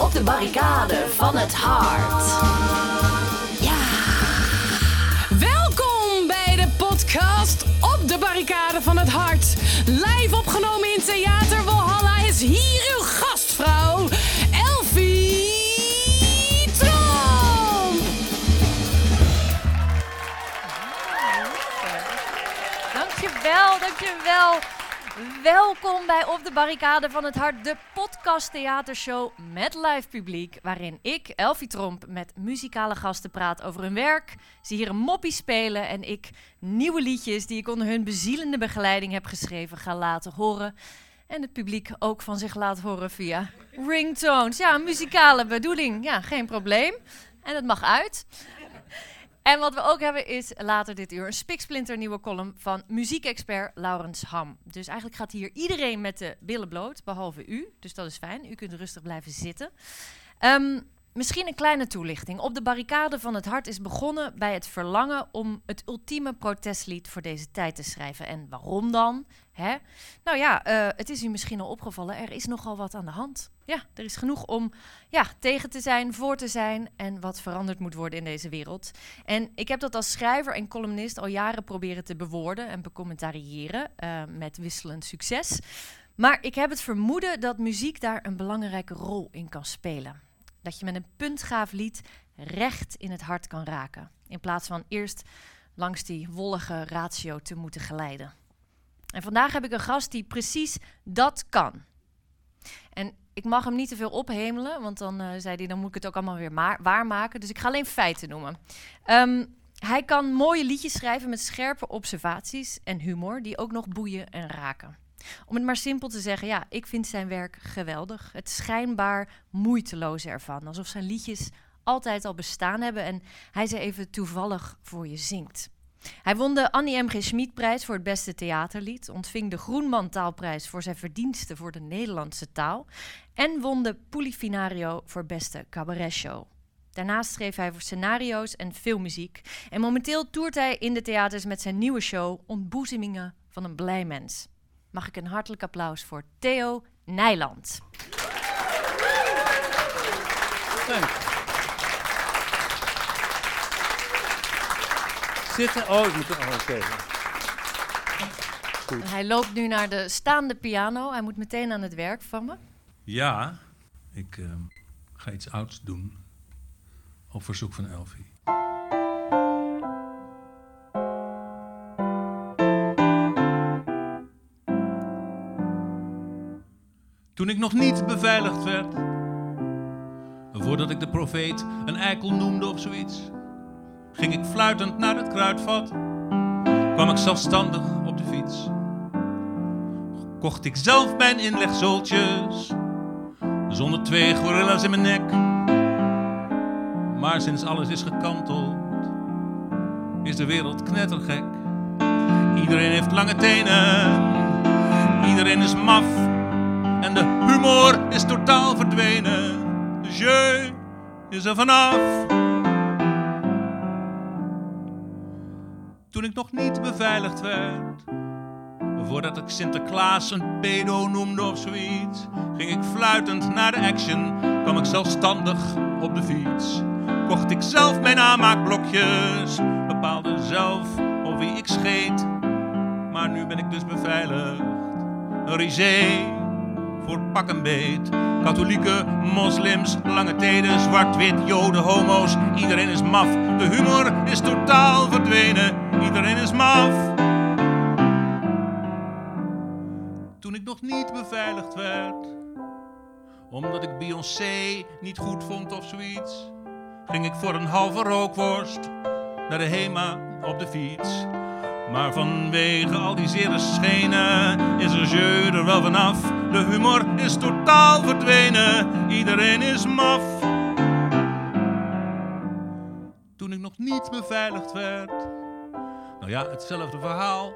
Op de barricade van het hart. Ja. Welkom bij de podcast Op de Barricade van het Hart. Live opgenomen in Theater Walhalla is hier uw gastvrouw, Elfie. Dankjewel, dankjewel. Welkom bij Op de Barricade van het Hart, de podcast theatershow met live publiek. Waarin ik, Elfie Tromp, met muzikale gasten praat over hun werk. Ze hier een moppie spelen en ik nieuwe liedjes die ik onder hun bezielende begeleiding heb geschreven ga laten horen. En het publiek ook van zich laat horen via ringtones. Ja, muzikale bedoeling. Ja, geen probleem. En het mag uit. En wat we ook hebben is later dit uur een spiksplinter nieuwe column van muziekexpert Laurens Ham. Dus eigenlijk gaat hier iedereen met de billen bloot, behalve u. Dus dat is fijn. U kunt rustig blijven zitten. Ehm, misschien een kleine toelichting. Op de barricade van het hart is begonnen bij het verlangen om het ultieme protestlied voor deze tijd te schrijven. En waarom dan? Hè? Nou ja, eh, het is u misschien al opgevallen, er is nogal wat aan de hand. Ja, er is genoeg om ja, tegen te zijn, voor te zijn en wat veranderd moet worden in deze wereld. En ik heb dat als schrijver en columnist al jaren proberen te bewoorden en becommentariëren, eh, met wisselend succes. Maar ik heb het vermoeden dat muziek daar een belangrijke rol in kan spelen. Dat je met een puntgaaf lied recht in het hart kan raken, in plaats van eerst langs die wollige ratio te moeten glijden. En vandaag heb ik een gast die precies dat kan. En ik mag hem niet te veel ophemelen, want dan eh, zei hij, dan moet ik het ook allemaal weer waarmaken. Dus ik ga alleen feiten noemen. Ehm, hij kan mooie liedjes schrijven met scherpe observaties en humor, die ook nog boeien en raken. Om het maar simpel te zeggen, ja, ik vind zijn werk geweldig. Het schijnbaar moeiteloze ervan, alsof zijn liedjes altijd al bestaan hebben en hij ze even toevallig voor je zingt. Hij won de Annie M. G. Schmid-prijs voor het beste theaterlied, ontving de Groenman Taalprijs voor zijn verdiensten voor de Nederlandse taal en won de Polifinario voor beste cabaretshow. Daarnaast schreef hij voor scenario's en filmmuziek en momenteel toert hij in de theaters met zijn nieuwe show Ontboezemingen van een blij mens. Mag ik een hartelijk applaus voor Theo Nijland. Zitten? Oh, ik moet... Oh, oké. Hij loopt nu naar de staande piano. Hij moet meteen aan het werk van me. Ja, ik ehm, ga iets ouds doen. Op verzoek van Elfie. Toen ik nog niet beveiligd werd, voordat ik de profeet een eikel noemde of zoiets, ging ik fluitend naar het kruidvat, kwam ik zelfstandig op de fiets. Kocht ik zelf mijn inlegzooltjes, zonder twee gorilla's in mijn nek. Maar sinds alles is gekanteld, is de wereld knettergek. Iedereen heeft lange tenen, iedereen is maf en de humor is totaal verdwenen. De jeu is er vanaf. Toen ik nog niet beveiligd werd, voordat ik Sinterklaas een pedo noemde of zoiets, ging ik fluitend naar de action, kwam ik zelfstandig op de fiets. Kocht ik zelf mijn aanmaakblokjes, bepaalde zelf op wie ik scheet. Maar nu ben ik dus beveiligd. Een voor pak en beet. Katholieken, moslims, lange teden, zwart-wit, joden, homo's. Iedereen is maf. De humor is totaal verdwenen. Iedereen is maf. Toen ik nog niet beveiligd werd, omdat ik Beyoncé niet goed vond of zoiets, ging ik voor een halve rookworst naar de Hema op de fiets. Maar vanwege al die zere schenen is er jeu er wel vanaf. De humor is totaal verdwenen, iedereen is maf. Toen ik nog niet beveiligd werd, nou ja, hetzelfde verhaal.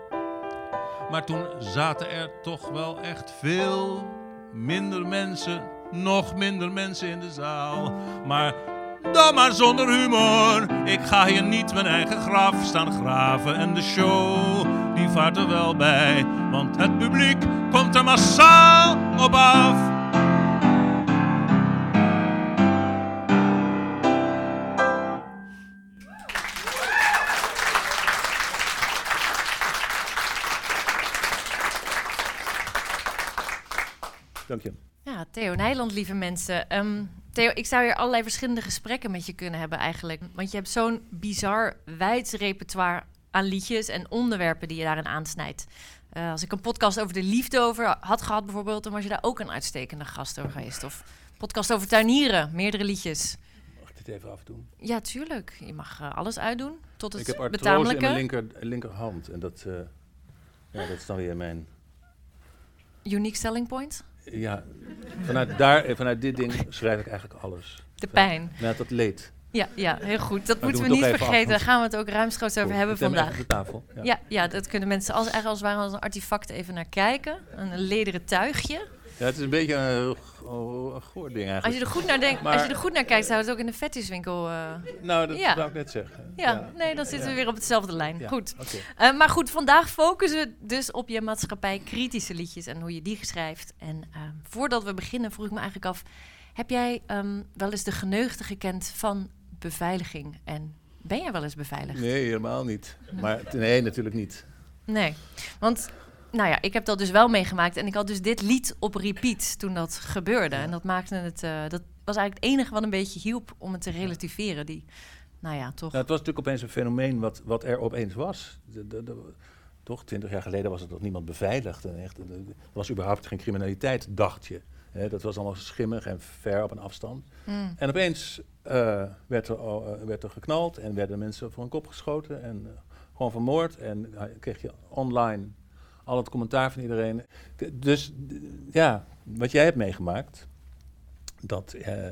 Maar toen zaten er toch wel echt veel minder mensen, nog minder mensen in de zaal. Maar dan maar zonder humor. Ik ga hier niet mijn eigen graf staan graven en de show die vaart er wel bij, want het publiek komt er massaal op af. Dank je. Ja, Theo Nijland, lieve mensen. Ehm, Theo, ik zou hier allerlei verschillende gesprekken met je kunnen hebben eigenlijk. Want je hebt zo'n bizar wijds repertoire aan liedjes en onderwerpen die je daarin aansnijdt. Eh, als ik een podcast over de liefde over had gehad bijvoorbeeld... dan was je daar ook een uitstekende gast over geweest. Of podcast over tuinieren, meerdere liedjes. Mag ik dit even afdoen? Ja, tuurlijk. Je mag eh, alles uitdoen tot het Ik heb artrose in mijn linker, linkerhand. En dat, eh, ja, dat is dan weer mijn... Unique selling point. Ja, vanuit, daar, eh, vanuit dit ding schrijf ik eigenlijk alles. De pijn. Vanuit dat leed. Ja, ja heel goed. Dat Maar moeten we niet vergeten. Daar gaan we het ook ruimschoots over Goed, hebben vandaag. de tafel. Ja. Ja, ja, dat kunnen mensen als, eigenlijk als het ware als een artefact even naar kijken. Een lederen tuigje. Ja, het is een beetje een, oh, een goor ding eigenlijk. Als je er goed naar, denkt, als je er goed naar kijkt, zou het ook in de fetishwinkel... eh Nou, dat Ja. wou ik net zeggen. ja, nee, dan zitten we weer op hetzelfde lijn. Ja, Goed. oké. Eh, maar goed, vandaag focussen we dus op je maatschappij-kritische liedjes en hoe je die schrijft. En eh, voordat we beginnen, vroeg ik me eigenlijk af: heb jij ehm, wel eens de geneugde gekend van beveiliging? En ben jij wel eens beveiligd? Nee, helemaal niet. Maar nee, natuurlijk niet. Nee, want nou ja, ik heb dat dus wel meegemaakt en ik had dus dit lied op repeat toen dat gebeurde. En dat maakte het, eh, dat was eigenlijk het enige wat een beetje hielp om het te relativeren. Die, nou ja, toch. Nou, het was natuurlijk opeens een fenomeen wat, wat er opeens was. De, de, de- toch, twintig jaar geleden was er toch niemand beveiligd. En echt, er was überhaupt geen criminaliteit, dacht je. Dat was allemaal schimmig en ver op een afstand. Mm. En opeens eh, werd, er, eh, werd er geknald en werden mensen voor een kop geschoten en gewoon vermoord. En kreeg je online al het commentaar van iedereen. Dus ja, wat jij hebt meegemaakt, dat, eh,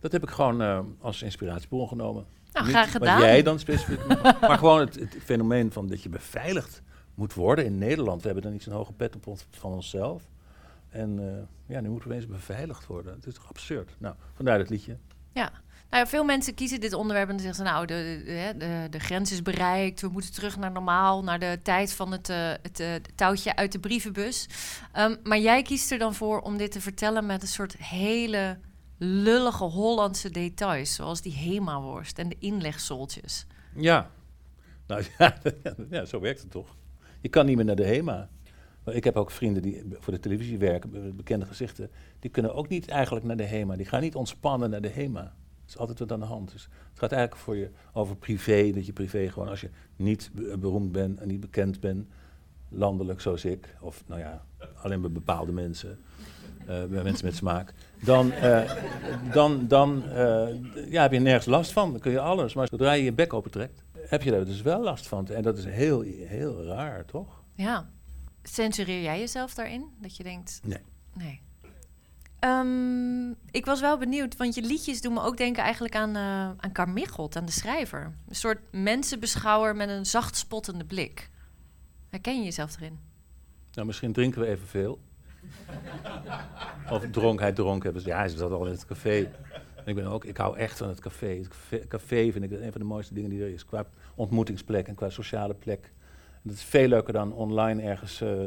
dat heb ik gewoon eh, als inspiratiebron genomen. Nou, Niet graag gedaan. Wat jij dan specifiek, maar, gewoon het, het fenomeen van dat je beveiligd moet worden in Nederland. We hebben dan niet zo'n hoge pet op ons, van onszelf. En eh, ja, nu moeten we eens beveiligd worden. Het is toch absurd? Nou, vandaar dat liedje. Ja. Nou veel mensen kiezen dit onderwerp en dan zeggen ze... nou, de, de, grens is bereikt, we moeten terug naar normaal... naar de tijd van het, eh, het eh, touwtje uit de brievenbus. Ehm, maar jij kiest er dan voor om dit te vertellen... met een soort hele lullige Hollandse details... zoals die Hema-worst en de inlegsoltjes. Ja. Nou ja, ja, zo werkt het toch. Je kan niet meer naar de HEMA. Ik heb ook vrienden die voor de televisie werken, be- bekende gezichten. Die kunnen ook niet eigenlijk naar de HEMA. Die gaan niet ontspannen naar de HEMA. Is altijd wat aan de hand. Dus het gaat eigenlijk voor je over privé. Dat je privé gewoon, als je niet be- beroemd bent en niet bekend bent, landelijk zoals ik, of nou ja, alleen bij bepaalde mensen, eh, bij mensen met smaak, dan, eh, dan, dan eh, ja, heb je nergens last van. Dan kun je alles. Maar zodra je je bek opentrekt, heb je daar dus wel last van. En dat is heel, heel raar, toch? Ja. Censureer jij jezelf daarin? Dat je denkt... Nee. Nee. Ehm, ik was wel benieuwd, want je liedjes doen me ook denken eigenlijk aan, eh aan Carmichelt, aan de schrijver. Een soort mensenbeschouwer met een zacht spottende blik. Herken je jezelf erin? Nou, misschien drinken we evenveel. of dronk hij hebben. Ja, hij zat al in het café. Ik, ben ook, ik hou echt van het café. Het café, vind ik een van de mooiste dingen die er is. Qua ontmoetingsplek en qua sociale plek. Dat is veel leuker dan online ergens eh,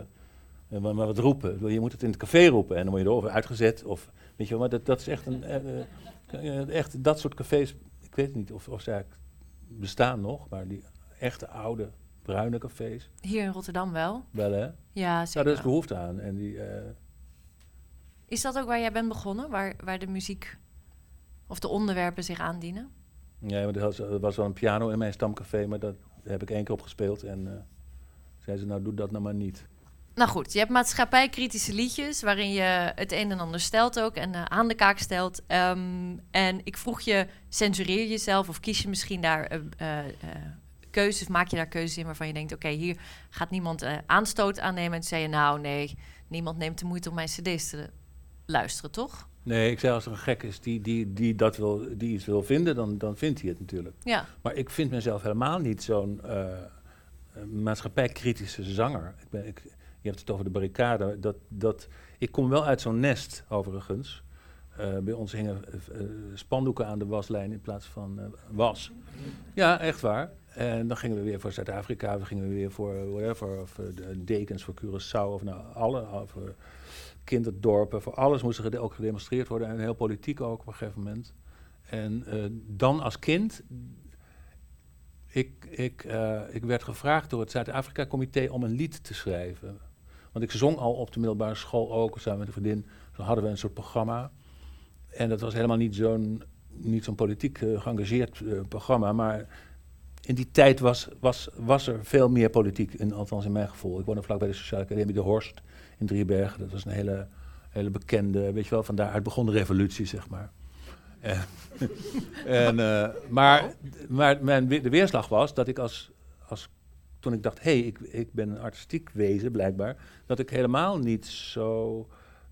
maar, maar wat roepen. Je moet het in het café roepen en dan word je erover uitgezet. Of, weet je wel, maar dat, dat is echt een... eh, eh, echt dat soort cafés, ik weet niet of, of ze eigenlijk bestaan nog, maar die echte oude bruine cafés, Hier in Rotterdam wel. wel hè? Ja, Ja, zeker. daar is behoefte aan. En die, eh, Is dat ook waar jij bent begonnen? Waar, waar de muziek of de onderwerpen zich aandienen? ja, maar er was, er was wel een piano in mijn stamcafé, maar dat heb ik één keer opgespeeld. En eh zei ze, nou doe dat nou maar niet. Nou goed, je hebt maatschappijkritische liedjes waarin je het een en ander stelt ook en eh, aan de kaak stelt. Ehm, en ik vroeg je, censureer jezelf of kies je misschien daar eh, eh, keuzes, maak je daar keuzes in waarvan je denkt, oké, hier gaat niemand aanstoot aan nemen. En toen zei je, nou nee, niemand neemt de moeite om mijn cd's te luisteren, toch? Nee, ik zei als er een gek is die, die, die, dat wil, die iets wil vinden, dan, dan vindt hij het natuurlijk. Ja, Maar ik vind mezelf helemaal niet zo'n maatschappijkritische zanger. Ik ben, ik, je hebt het over de barricade. Dat, dat, ik kom wel uit zo'n nest, overigens. Eh, bij ons hingen eh, eh, spandoeken aan de waslijn in plaats van was. Ja, echt waar. En dan gingen we weer voor Zuid-Afrika, we gingen weer voor whatever, of de dekens voor Curaçao, of nou alle, kinderdorpen, voor alles moest er ook gedemonstreerd worden en heel politiek ook op een gegeven moment. En dan als kind, ik, ik, ik werd gevraagd door het Zuid-Afrika-comité om een lied te schrijven. Want ik zong al op de middelbare school ook, samen met een vriendin. Zo hadden we een soort programma. En dat was helemaal niet zo'n, niet zo'n politiek eh, geëngageerd eh, programma. Maar in die tijd was, was, was er veel meer politiek, in, althans in mijn gevoel. Ik woonde vlakbij de Sociale Academie De Horst in Driebergen. Dat was een hele, hele bekende, weet je wel, van daaruit begon de revolutie, zeg maar. En, en, eh, maar maar de weerslag was dat ik als, als toen ik dacht, hé, hey, ik, ik ben een artistiek wezen blijkbaar, dat ik helemaal niet zo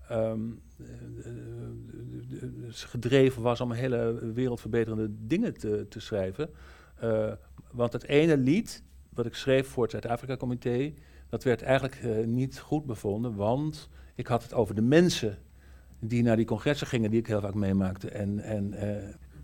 ehm, eh, eh, gedreven was om hele wereldverbeterende dingen te, te schrijven. Eh, want het ene lied wat ik schreef voor het Zuid-Afrika-comité, dat werd eigenlijk niet goed bevonden, want ik had het over de mensen die naar die congressen gingen, die ik heel vaak meemaakte. En, en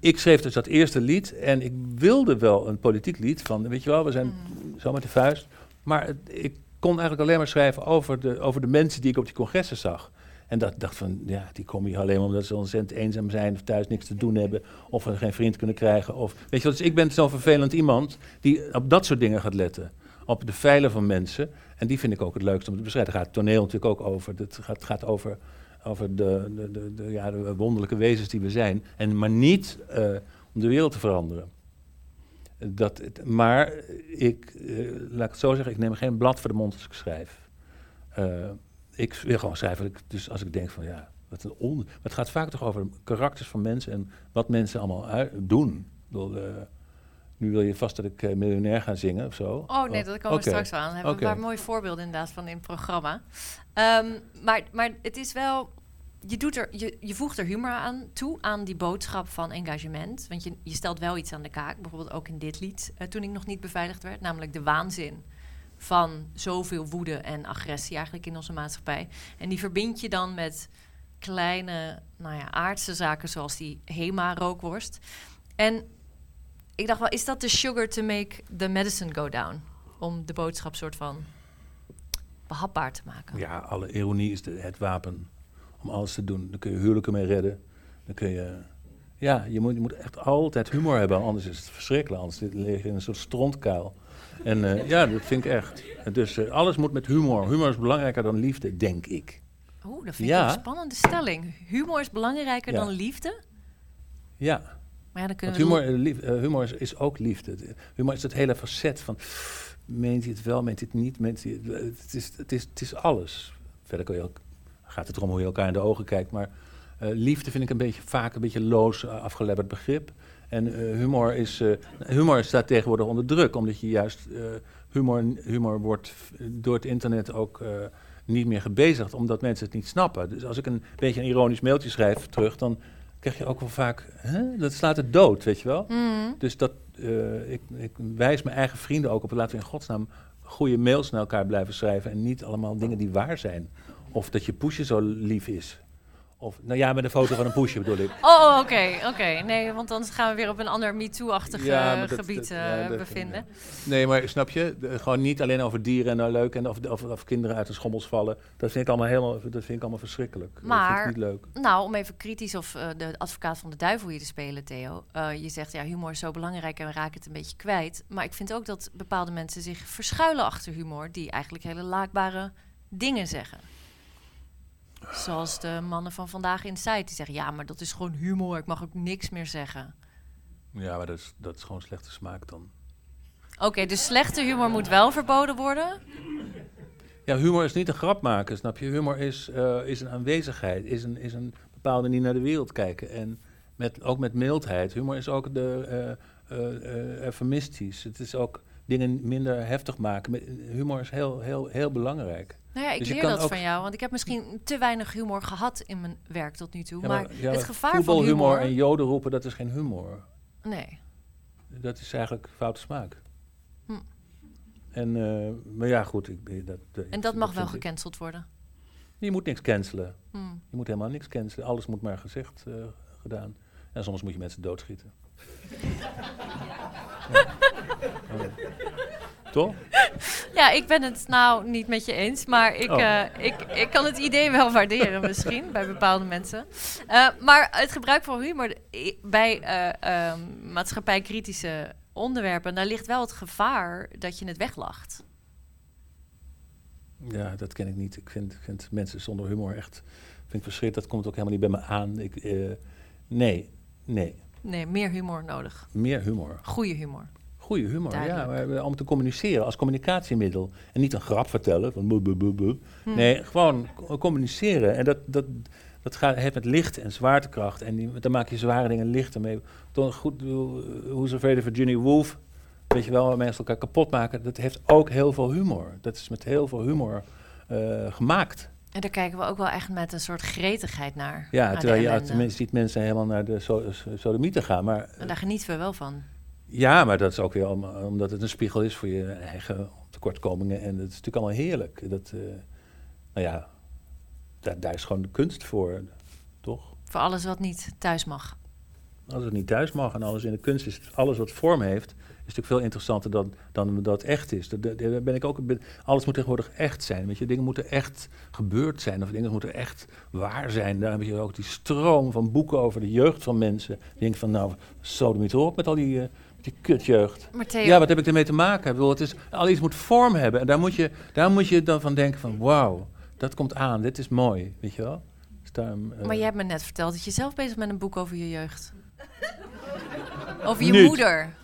ik schreef dus dat eerste lied en ik wilde wel een politiek lied van, weet je wel, we zijn zo met de vuist. Maar het- ik kon eigenlijk alleen maar schrijven over de, over de mensen die ik op die congressen zag. En dat dacht van, ja, die komen hier alleen maar omdat ze ontzettend eenzaam zijn of thuis niks te doen hebben of geen vriend kunnen krijgen. Of, weet je wel, dus ik ben zo'n vervelend iemand die op dat soort dingen gaat letten. Op de veilen van mensen. En die vind ik ook het leukste om te beschrijven. Daar gaat het toneel natuurlijk ook over. Het gaat, gaat over, over de, de, de, ja, de wonderlijke wezens die we zijn. En, maar niet eh, om de wereld te veranderen. Dat, maar ik, eh, laat het zo zeggen, ik neem geen blad voor de mond als ik schrijf. Eh, ik wil gewoon schrijven. Dus als ik denk van ja, wat een on... Het gaat vaak toch over karakters van mensen en wat mensen allemaal doen. Ik bedoel, nu wil je vast dat ik eh, miljonair ga zingen of zo. Oh nee, dat komen we straks wel aan. Hebben we Oké. een paar mooie voorbeelden inderdaad van in het programma. Ehm, maar, maar het is wel... Je, doet er, je, je voegt er humor aan toe, aan die boodschap van engagement. Want je, je stelt wel iets aan de kaak, bijvoorbeeld ook in dit lied, eh, toen ik nog niet beveiligd werd. Namelijk de waanzin van zoveel woede en agressie eigenlijk in onze maatschappij. En die verbind je dan met kleine, nou ja, aardse zaken zoals die HEMA-rookworst. En ik dacht wel, is dat de sugar to make the medicine go down? Om de boodschap soort van behapbaar te maken. Ja, alle ironie is de, het wapen om alles te doen. Dan kun je huwelijken mee redden. Dan kun je... Ja, je moet, je moet echt altijd humor hebben, anders is het verschrikkelijk. Anders lig je in een soort strontkuil. En eh, ja, dat vind ik echt. Dus eh, alles moet met humor. Humor is belangrijker dan liefde, denk ik. Oeh, dat vind Ja. ik een spannende stelling. Humor is belangrijker Ja. dan liefde? Ja, Maar ja, dan kunnen want we... humor, eh, lief- humor is, is ook liefde. Humor is het hele facet van... Meent hij het wel, meent hij het niet? Meent hij het, het, is, het, is, het is alles. Verder je ook, gaat het erom hoe je elkaar in de ogen kijkt. Maar eh, liefde vind ik een beetje, vaak een beetje loos eh, afgelebberd begrip. En eh, humor, is, humor staat tegenwoordig onder druk. Omdat je juist... humor, humor wordt door het internet ook... niet meer gebezigd, omdat mensen het niet snappen. Dus als ik een beetje een ironisch mailtje schrijf terug, dan krijg je ook wel vaak, hè? dat slaat het dood, weet je wel. Mhm. Dus dat, eh, ik, ik wijs mijn eigen vrienden ook op, laten we in godsnaam goede mails naar elkaar blijven schrijven en niet allemaal dingen die waar zijn. Of dat je poesje zo lief is. Of, nou ja, met een foto van een poesje bedoel ik. Oh, oh, oké, oké. Nee, want dan gaan we weer op een ander MeToo-achtig Ja, eh, maar dat- gebied dat- eh, ja, bevinden. Nee, maar snap je, de- gewoon niet alleen over dieren en nou leuk en of, of, of kinderen uit de schommels vallen. Dat vind ik allemaal helemaal, dat vind ik allemaal verschrikkelijk. dat vind Maar- ik niet leuk. Nou, om even kritisch of eh, de advocaat van de duivel hier te spelen, Theo. Eh, je zegt, ja, humor is zo belangrijk en we raken het een beetje kwijt. Maar ik vind ook dat bepaalde mensen zich verschuilen achter humor... die eigenlijk hele laakbare dingen zeggen. Zoals de mannen van Vandaag in Site. Die zeggen, ja, maar dat is gewoon humor. Ik mag ook niks meer zeggen. Ja, maar dat is, dat is gewoon slechte smaak dan. Oké, dus slechte humor moet wel verboden worden? Ja, humor is niet een grap maken, snap je? Humor is, eh, is een aanwezigheid, is een, is een bepaalde manier naar de wereld kijken. En met, ook met mildheid. Humor is ook de eh, eufemistisch. Het is ook dingen minder heftig maken. Met- Humor is heel, heel, heel belangrijk. Nou ja, ik Dus leer dat van jou. Want ik heb misschien te weinig humor gehad in mijn werk tot nu toe. Ja, maar ja, het gevaar van humor... en joden roepen, dat is geen humor. Nee. Dat is eigenlijk foute smaak. Hm. En, eh, maar ja, goed. Ik, dat, dat- En dat mag wel gecanceld worden. Je moet niks cancelen. Hm. Je moet helemaal niks cancelen. Alles moet maar gezegd eh, gedaan. En soms moet je mensen doodschieten. Toch? Ja, ik ben het nou niet met je eens, maar ik, Oh. eh, ik, ik kan het idee wel waarderen misschien bij bepaalde mensen. Eh, maar het gebruik van humor bij eh, ehm, maatschappijkritische onderwerpen, daar ligt wel het gevaar dat je het weglacht. Ja, dat ken ik niet. Ik vind, ik vind mensen zonder humor echt vind ik verschrikkelijk. Dat komt ook helemaal niet bij me aan. Ik, eh, nee, nee. Nee, meer humor nodig. Meer humor. Goede humor. Goede humor, Duidelijk. ja. Om te communiceren als communicatiemiddel. En niet een grap vertellen. Van boe, boe, boe, boe. Hm. Nee, gewoon co- communiceren. En dat, dat, dat gaat, heeft met licht en zwaartekracht. En die, dan maak je zware dingen lichter mee. Toch goed, Who's Afraid of Virginia Woolf? Weet je wel, waar mensen elkaar kapot maken. Dat heeft ook heel veel humor. Dat is met heel veel humor eh, gemaakt. En daar kijken we ook wel echt met een soort gretigheid naar. Ja, terwijl je tenminste ziet mensen helemaal naar de so sodomieten gaan. Maar En daar genieten we wel van. Ja, maar dat is ook weer om- omdat het een spiegel is voor je eigen tekortkomingen. En het is natuurlijk allemaal heerlijk. Dat, eh, nou ja, daar, daar is gewoon de kunst voor, toch? Voor alles wat niet thuis mag. Als het niet thuis mag en alles in de kunst is, alles wat vorm heeft, natuurlijk veel interessanter dan, dan dat echt is. Daar ben ik ook, alles moet tegenwoordig echt zijn. Weet je, dingen moeten echt gebeurd zijn of dingen moeten echt waar zijn. Daar heb je ook die stroom van boeken over de jeugd van mensen. Die denken van, nou, sodemiet erop met al die, eh, met die kutjeugd. Maar Theo, Ja, wat heb ik ermee te maken? Ik bedoel, het is, al iets moet vorm hebben. En daar moet je, daar moet je dan van denken van, wauw, dat komt aan, dit is mooi, weet je wel? Dus daarom, eh, maar jij hebt me net verteld dat je zelf bezig bent met een boek over je jeugd. Over je Niet. moeder.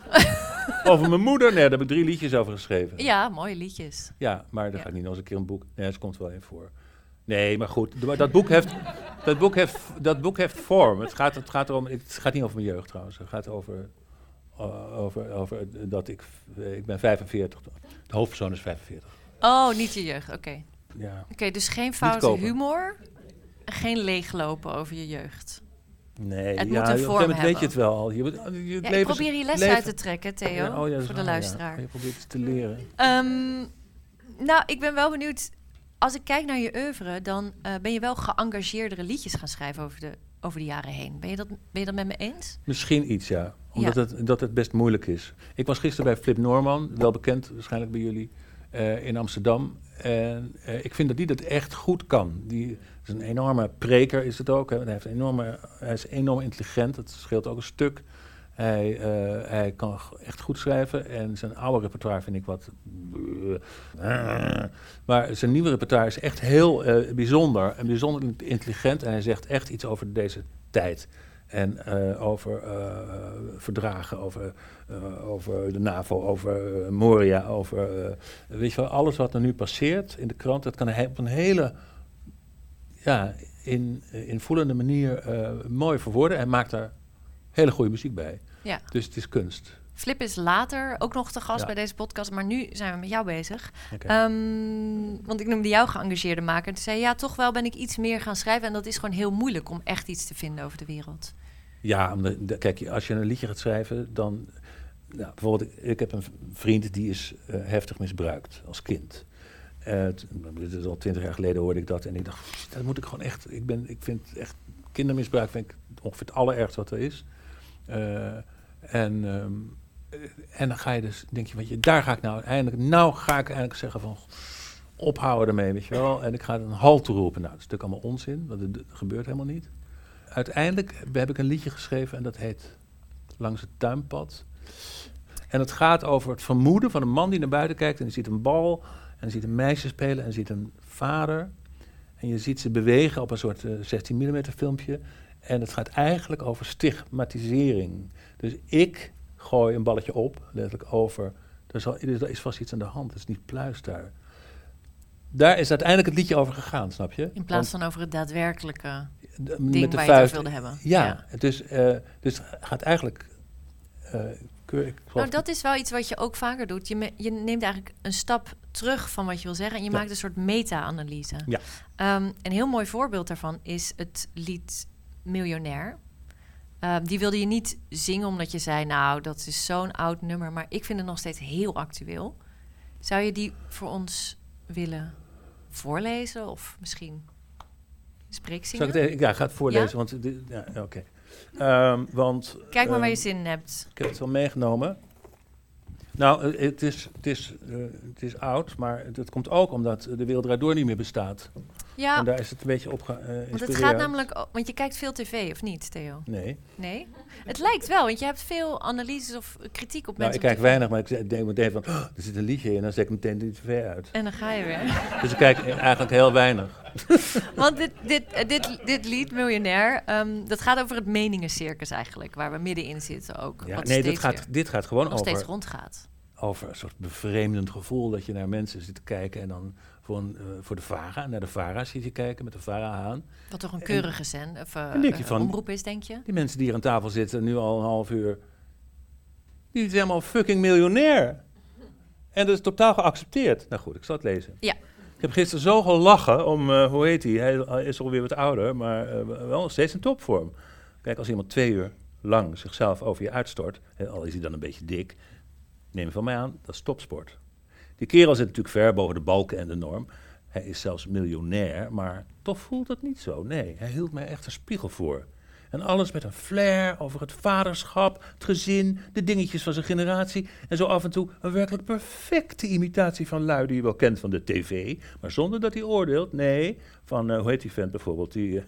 Over mijn moeder, nee, daar heb ik drie liedjes over geschreven. Ja, mooie liedjes. Ja, maar dan Ja. ga ik niet nog eens een keer een boek. Nee, ze komt wel even voor. Nee, maar goed, dat boek heeft, dat boek heeft, dat boek heeft vorm. Het gaat, het gaat erom, het gaat niet over mijn jeugd trouwens. Het gaat over, eh, over, over dat ik, ik ben 45. De hoofdpersoon is 45. Oh, niet je jeugd. Oké. Ja. Oké, dus geen foute humor. en Geen leeglopen over je jeugd. Nee, Het ja, moet een vorm moment weet je hebben. het wel al. Je, je Ja, ik leven- probeer hier les leven- uit te trekken, Theo. Ja, oh voor de luisteraar. Je probeert het te leren. Ehm, nou, ik ben wel benieuwd. Als ik kijk naar je oeuvre, dan eh, ben je wel geëngageerdere liedjes gaan schrijven over de, over de jaren heen. Ben je, dat, ben je dat met me eens? Misschien iets, ja. Omdat Ja. Het, dat het best moeilijk is. Ik was gisteren bij Flip Norman, wel bekend waarschijnlijk bij jullie, eh, in Amsterdam. En eh, ik vind dat die dat echt goed kan. Die is een enorme preker, is het ook. Hij, heeft enorme, hij is enorm intelligent, dat scheelt ook een stuk. Hij, eh, hij kan echt goed schrijven en zijn oude repertoire vind ik wat... eh, maar zijn nieuwe repertoire is echt heel bijzonder en bijzonder intelligent. En hij zegt echt iets over deze tijd. En eh, over eh, verdragen, over, eh, over de NAVO, over Moria, over weet je wel, alles wat er nu passeert in de krant, dat kan hij op een hele ja, in, invoelende manier mooi verwoorden. Hij maakt daar hele goede muziek bij. Ja. Dus het is kunst. Flip is later ook nog te gast Ja. bij deze podcast, maar nu zijn we met jou bezig. Ehm, want ik noemde jou geëngageerde maker. En toen zei je, ja, toch wel ben ik iets meer gaan schrijven. En dat is gewoon heel moeilijk om echt iets te vinden over de wereld. Ja, omdat, kijk, als je een liedje gaat schrijven, dan... Nou, bijvoorbeeld, ik, heb een vriend die is eh, heftig misbruikt als kind. T- dit is al twintig jaar geleden hoorde ik dat en ik dacht, "Pff, dat moet ik gewoon echt... Ik, ben, ik vind echt, kindermisbruik vind ik ongeveer het allerergste wat er is. Eh, en, ehm, eh, en dan ga je dus, denk je, weet je, daar ga ik nou eindelijk... Nou ga ik eindelijk zeggen van, ophouden ermee, weet je wel. En ik ga een halt toeroepen. Nou, dat is natuurlijk allemaal onzin, want het gebeurt helemaal niet uiteindelijk heb ik een liedje geschreven en dat heet Langs het tuinpad. En het gaat over het vermoeden van een man die naar buiten kijkt en die ziet een bal en ziet een meisje spelen en ziet een vader. En je ziet ze bewegen op een soort eh, 16 mm filmpje. En het gaat eigenlijk over stigmatisering. Dus ik gooi een balletje op, letterlijk over. Er, zal, er is vast iets aan de hand, het is niet pluis daar. Daar is uiteindelijk het liedje over gegaan, snap je? In plaats van over het dadaadwerkelijke de- ding met de waar je het vuist. over wilde hebben. Ja, Dus, eh, dus het gaat eigenlijk. eh, keur- Nou, dat is wel iets wat je ook vaker doet. Je, me- je neemt eigenlijk een stap terug van wat je wil zeggen en je Ja. maakt een soort meta-analyse. Ja. Ehm, een heel mooi voorbeeld daarvan is het lied Miljonair. Ehm, die wilde je niet zingen omdat je zei, nou, dat is zo'n oud nummer, maar ik vind het nog steeds heel actueel. Zou je die voor ons willen voorlezen of misschien Zal spreekzingen? ik het, ja, ga het voorlezen, Ja? want ja, oké. Ehm, want Kijk maar waar je ehm, zin in hebt. ik heb het wel meegenomen. Nou, eh, het is, het is, eh, het is oud, maar dat komt ook omdat de wereld door niet meer bestaat. Ja, En daar is het een beetje op ge- eh, want het geïnspireerd. gaat namelijk... Want je kijkt veel tv, of niet, Theo? Nee. Nee? Het lijkt wel, want je hebt veel analyses of kritiek op Nou, mensen ik kijk weinig, maar ik zeg- denk meteen van, "Oh, er zit een liedje in, dan zet ik meteen de tv uit. En dan ga je weer. Dus ik kijk eigenlijk heel weinig. Want dit, dit, eh, dit, dit lied, Miljonair, ehm, dat gaat over het meningencircus eigenlijk. Waar we middenin zitten ook. Ja, nee, dit gaat, dit gaat gewoon nog over, steeds rondgaat. over een soort bevreemdend gevoel dat je naar mensen zit te kijken en dan voor, een, eh, voor de VARA, naar de VARA je kijken met de VARA aan. Wat toch een keurige zend, of, En denk je eh, van- omroep is, denk je? Die mensen die hier aan tafel zitten, nu al een half uur, die zijn allemaal fucking miljonair. En dat is totaal geaccepteerd. Nou goed, ik zal het lezen. Ja. Ik heb gisteren zo gelachen om, eh, hoe heet hij? Hij is alweer wat ouder, maar wel nog steeds in topvorm. Kijk, als iemand twee uur lang zichzelf over je uitstort, hè, al is hij dan een beetje dik, neem van mij aan, dat is topsport. Die kerel zit natuurlijk ver boven de balken en de norm. Hij is zelfs miljonair, maar toch voelt dat niet zo. Nee, hij hield mij echt een spiegel voor. En alles met een flair over het vaderschap, het gezin, de dingetjes van zijn generatie. En zo af en toe een werkelijk perfecte imitatie van lui die je wel kent van de tv. Maar zonder dat hij oordeelt. Nee, van, eh, hoe heet die vent bijvoorbeeld, die eh,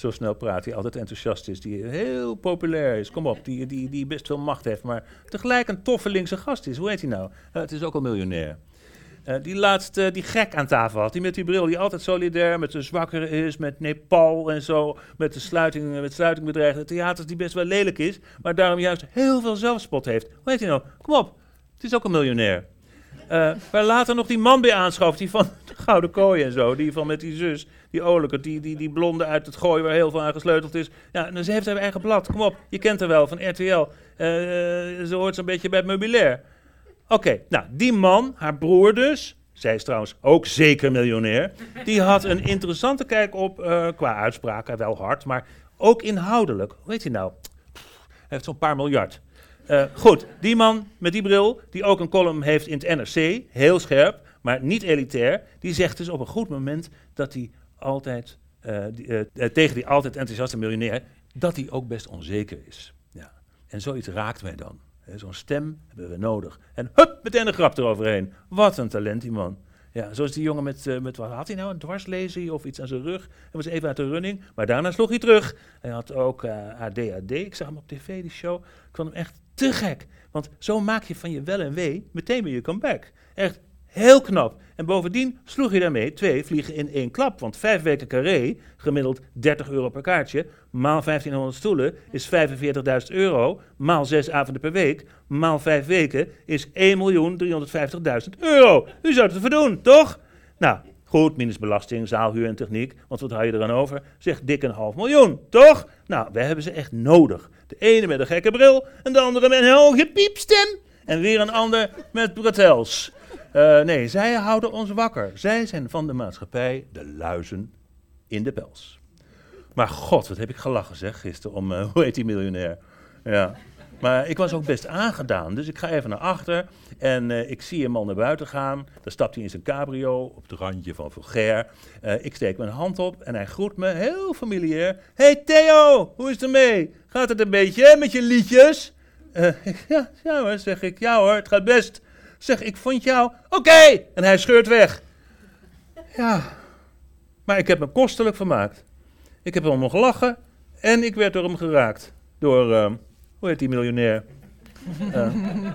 zo snel praat, die altijd enthousiast is, die heel populair is. Kom op, die, die, die best veel macht heeft, maar tegelijk een toffe linkse gast is. Hoe heet hij nou? Eh, het is ook al miljonair. Eh, die laatste, die gek aan tafel had, die met die bril, die altijd solidair met de zwakkeren is, met Nepal en zo, met de sluiting, eh, met sluiting bedreigde theaters, die best wel lelijk is, maar daarom juist heel veel zelfspot heeft. Hoe heet hij nou? Kom op, het is ook een miljonair. Eh, waar later nog die man bij aanschoof, die van de Gouden Kooi en zo, die van met die zus, die olijke, die, die, die blonde uit het gooi waar heel veel aan gesleuteld is. Ja, en ze heeft haar eigen blad, kom op, je kent haar wel, van RTL. Eh, ze hoort zo'n beetje bij het meubilair. Oké, nou, die man, haar broer dus, zij is trouwens ook zeker miljonair, die had een interessante kijk op, eh, qua uitspraken, wel hard, maar ook inhoudelijk. Hoe heet hij nou? Hij heeft zo'n paar miljard. Eh, goed, die man met die bril, die ook een column heeft in het NRC, heel scherp, maar niet elitair, die zegt dus op een goed moment dat hij altijd, eh, eh, tegen die altijd enthousiaste miljonair, dat hij ook best onzeker is. Ja. En zoiets raakt mij dan. Zo'n stem hebben we nodig. En hup, meteen een grap eroverheen. Wat een talent, die man. Ja, zoals die jongen met, met wat had hij nou, een dwarslesie of iets aan zijn rug. Hij was even uit de running, maar daarna sloeg hij terug. Hij had ook eh, ADHD, ik zag hem op tv, die show. Ik vond hem echt te gek. Want zo maak je van je wel en wee meteen weer je comeback. Echt heel knap. En bovendien sloeg je daarmee twee vliegen in één klap. Want vijf weken carré, gemiddeld 30 euro per kaartje, maal 1500 stoelen is 45.000 euro, maal zes avonden per week, maal vijf weken is 1.350.000 euro. U zou het ervoor doen, toch? Nou, goed, minus belasting, zaalhuur en techniek, want wat hou je eraan over? Zeg dik een half miljoen, toch? Nou, wij hebben ze echt nodig. De ene met een gekke bril, en de andere met een hoge piepstem. En weer een ander met bretels. Eh, nee, zij houden ons wakker. Zij zijn van de maatschappij de luizen in de pels. Maar god, wat heb ik gelachen zeg, gisteren om, eh, hoe heet die miljonair? Ja. Maar ik was ook best aangedaan, dus ik ga even naar achter en eh, ik zie een man naar buiten gaan. Dan stapt hij in zijn cabrio, op het randje van vulgair. Eh, ik steek mijn hand op en hij groet me heel familiair. Hey Theo, hoe is het ermee? Gaat het een beetje met je liedjes? Eh, ja, ja hoor, zeg ik. Ja hoor, het gaat best. Zeg, ik vond jou... Oké! En hij scheurt weg. Ja, maar ik heb me kostelijk vermaakt. Ik heb om hem gelachen en ik werd door hem geraakt. Door, hoe heet die miljonair? Eh,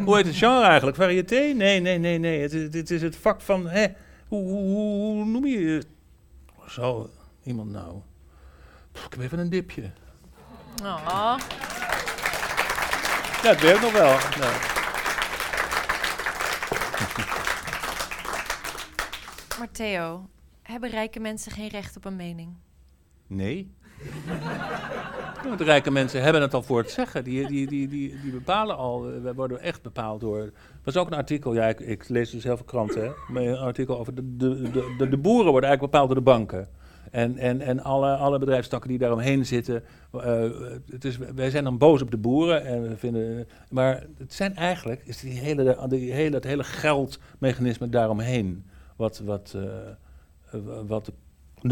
hoe heet het genre eigenlijk? Variété? Nee, nee, nee, nee. Het, is- dit is het vak van, hè, hoe, hoe, hoe, hoe noem je het? Zo, iemand nou? Pff, ik heb even een dipje. Oh. Ja, het werkt nog wel. Nou. Maar Theo, hebben rijke mensen geen recht op een mening? Nee. Want de rijke mensen hebben het al voor het zeggen. Die, die, die, die, die bepalen al. eh, We worden echt bepaald door. Er was ook een artikel. Ja, ik, ik lees dus heel veel kranten. Maar een artikel over de, de, de, de, boeren worden eigenlijk bepaald door de banken. En, en, en alle, alle bedrijfstakken die daaromheen zitten. eh, het is, wij zijn dan boos op de boeren. En we vinden, maar het zijn eigenlijk. Is die hele, die hele, het hele geldmechanisme daaromheen. Wat, wat, eh, wat de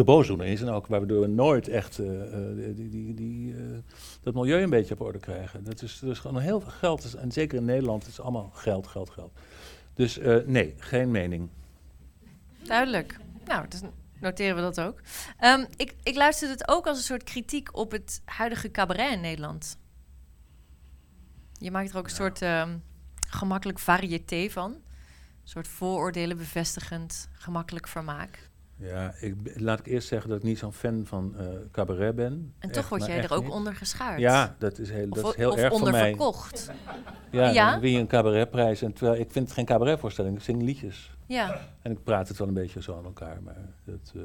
boosdoener is en ook waardoor we nooit echt eh, eh, die, die, die, eh, dat milieu een beetje op orde krijgen. Dat is, dus gewoon heel veel geld. Dus- En zeker in Nederland is het allemaal geld, geld, geld. Dus nee, geen mening. Duidelijk. Nou, een noteren we dat ook. Ehm, ik, ik luisterde het ook als een soort kritiek op het huidige cabaret in Nederland. Je maakt er ook een soort ehm, gemakkelijk variété van. Een soort vooroordelen bevestigend, gemakkelijk vermaak. Ja, ik, laat ik eerst zeggen dat ik niet zo'n fan van eh, cabaret ben. En toch word jij er ook niet. onder geschaard. Ja, dat is heel, Of, dat is heel of erg voor mij. verkocht. Ja, Ja? dan je een cabaretprijs. En terwijl ik vind het geen cabaretvoorstelling, ik zing liedjes. Ja, En ik praat het wel een beetje zo aan elkaar. Maar, dat, eh,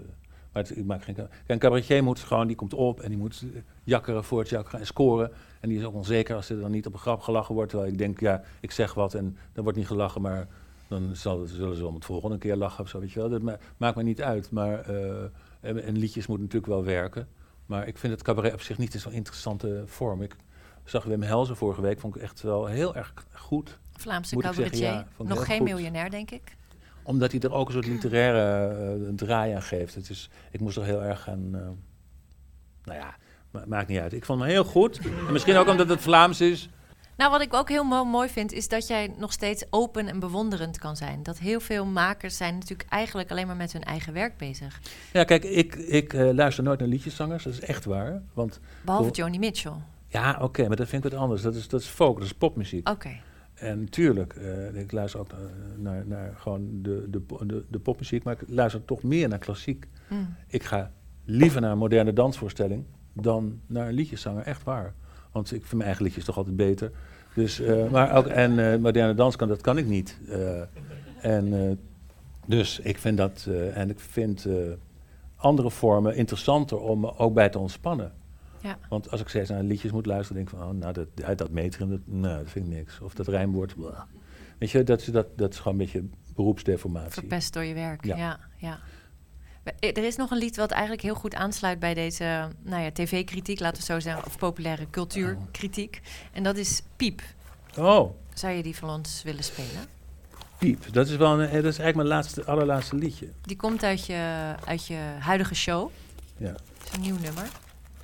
maar het- ik maak geen cabaret. Een cabaretier moet gewoon, die komt op en die moet eh, jakkeren voor het jakkeren en scoren. En die is ook onzeker als er dan niet op een grap gelachen wordt. Terwijl ik denk, ja, ik zeg wat en er wordt niet gelachen, maar dan zal, zullen ze om het volgende keer lachen of zo, weet je wel. Dat ma- maakt me niet uit. Maar, eh, en, en liedjes moeten natuurlijk wel werken. Maar ik vind het cabaret op zich niet zo'n interessante vorm. Ik zag Wim Helzen vorige week, vond ik echt wel heel erg goed. Vlaamse Moet ik zeggen, cabaretier. ja, Nog geen goed. miljonair, denk ik. Omdat hij er ook een soort literaire eh, draai aan geeft. Het is, ik moest er heel erg aan... eh, nou ja, ma- maakt niet uit. Ik vond hem heel goed. En misschien ook omdat het Vlaams is. Nou, wat ik ook heel mo- mooi vind, is dat jij nog steeds open en bewonderend kan zijn. Dat heel veel makers zijn natuurlijk eigenlijk alleen maar met hun eigen werk bezig. Ja, kijk, ik, ik eh, luister nooit naar liedjeszangers. Dat is echt waar. Want Behalve. Joni Mitchell. ja, oké, maar dat vind ik wat anders. Dat is, dat is folk, dat is popmuziek. Oké. En tuurlijk, eh, ik luister ook naar, naar, naar gewoon de, de, de, de popmuziek. Maar ik luister toch meer naar klassiek. Mm. Ik ga liever naar een moderne dansvoorstelling dan naar een liedjeszanger, echt waar. Want ik vind mijn eigen liedjes toch altijd beter. Dus, eh, maar ook, en eh, moderne dans kan, dat kan ik niet. Eh, en, dus ik vind dat, en ik vind andere vormen interessanter om me ook bij te ontspannen. Ja. Want als ik steeds naar liedjes moet luisteren, denk ik van, oh, nou, dat, uit dat metrum, dat, nou, dat vind ik niks. Of dat rijmwoord. Weet je, dat, is- dat, dat is gewoon een beetje beroepsdeformatie. Verpest door je werk. Ja. Ja. Er is nog een lied wat eigenlijk heel goed aansluit bij deze nou ja, tv-kritiek, laten we zo zeggen, of populaire cultuurkritiek. En dat is Piep. Oh, Zou je die van ons willen spelen? piep. Dat is wel een, eh, dat is eigenlijk mijn laatste, allerlaatste liedje. Die komt uit je, uit je huidige show. Ja. Dat is een nieuw nummer.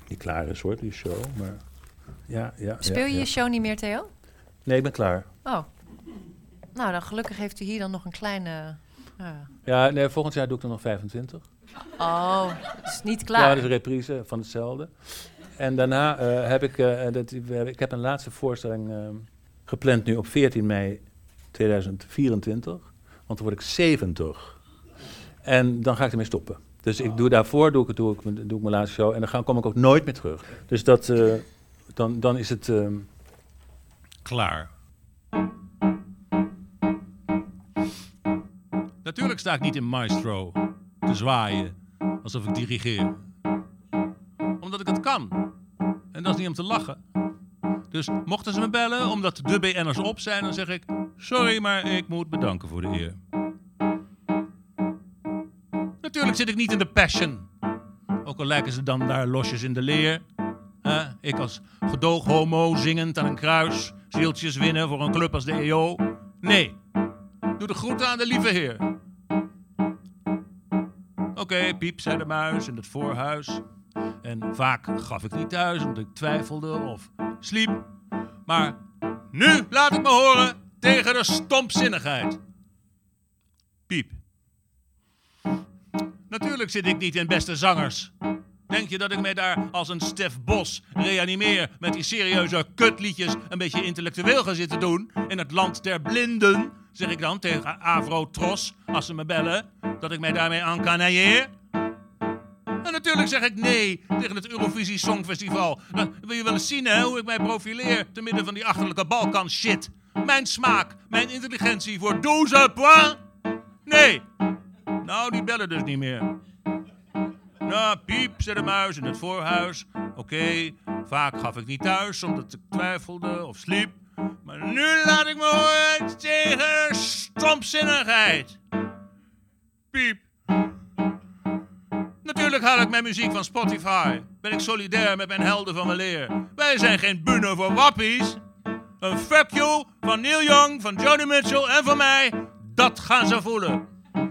niet klaar is hoor, die show. Maar ja, ja. Speel ja, je je show niet meer, Theo? Nee, ik ben klaar. Oh. Nou, dan gelukkig heeft u hier dan nog een kleine... eh, Ja, nee, volgend jaar doe ik er nog 25. Oh, het is niet Ja, klaar. dat is een reprise van hetzelfde. En daarna eh, heb ik, eh, dat, hebben- ik heb een laatste voorstelling eh, gepland nu op 14 mei 2024. Want dan word ik 70. En dan ga ik ermee stoppen. Dus ik doe daarvoor doe ik, doe ik, mijn- doe ik mijn laatste show en dan ga, kom ik ook nooit meer terug. Dus dat, eh, dan, dan is het... ehm, Klaar. Natuurlijk sta ik niet in maestro te zwaaien alsof ik dirigeer. Omdat ik het kan. En dat is niet om te lachen. Dus mochten ze me bellen omdat de BN'ers op zijn, dan zeg ik... Sorry, maar ik moet bedanken voor de eer. Natuurlijk zit ik niet in de passion. Ook al lijken ze dan daar losjes in de leer. Hè? ik als gedooghomo zingend aan een kruis, zieltjes winnen voor een club als de EO. Nee, doe de groeten aan de lieve heer. Oké, piep, zei de muis in het voorhuis. En vaak gaf ik niet thuis omdat ik twijfelde of sliep. Maar nu laat ik me horen tegen de stompzinnigheid. Piep. Natuurlijk zit ik niet in beste zangers. Denk je dat ik mij daar als een Stef Bos reanimeer met die serieuze kutliedjes een beetje intellectueel ga zitten doen? In het land der blinden, zeg ik dan tegen Avro Tros als ze me bellen, dat ik mij daarmee aan canailleer? En natuurlijk zeg ik nee tegen het Eurovisie Songfestival. Dan wil je wel eens zien hoe ik mij profileer te midden van die achterlijke Balkan shit. Mijn smaak, mijn intelligentie voor 12 points? Nee. Nou, die bellen dus niet meer. Piep, zei de muis in het voorhuis. Oké, vaak gaf ik niet thuis omdat ik twijfelde of sliep. Maar nu laat ik me horen tegen stompzinnigheid. Piep. Natuurlijk haal ik mijn muziek van Spotify. Ben ik solidair met mijn helden van weleer. Wij zijn geen bunnen voor wappies. Een fuck you van Neil Young, van Joni Mitchell en van mij. Dat gaan ze voelen.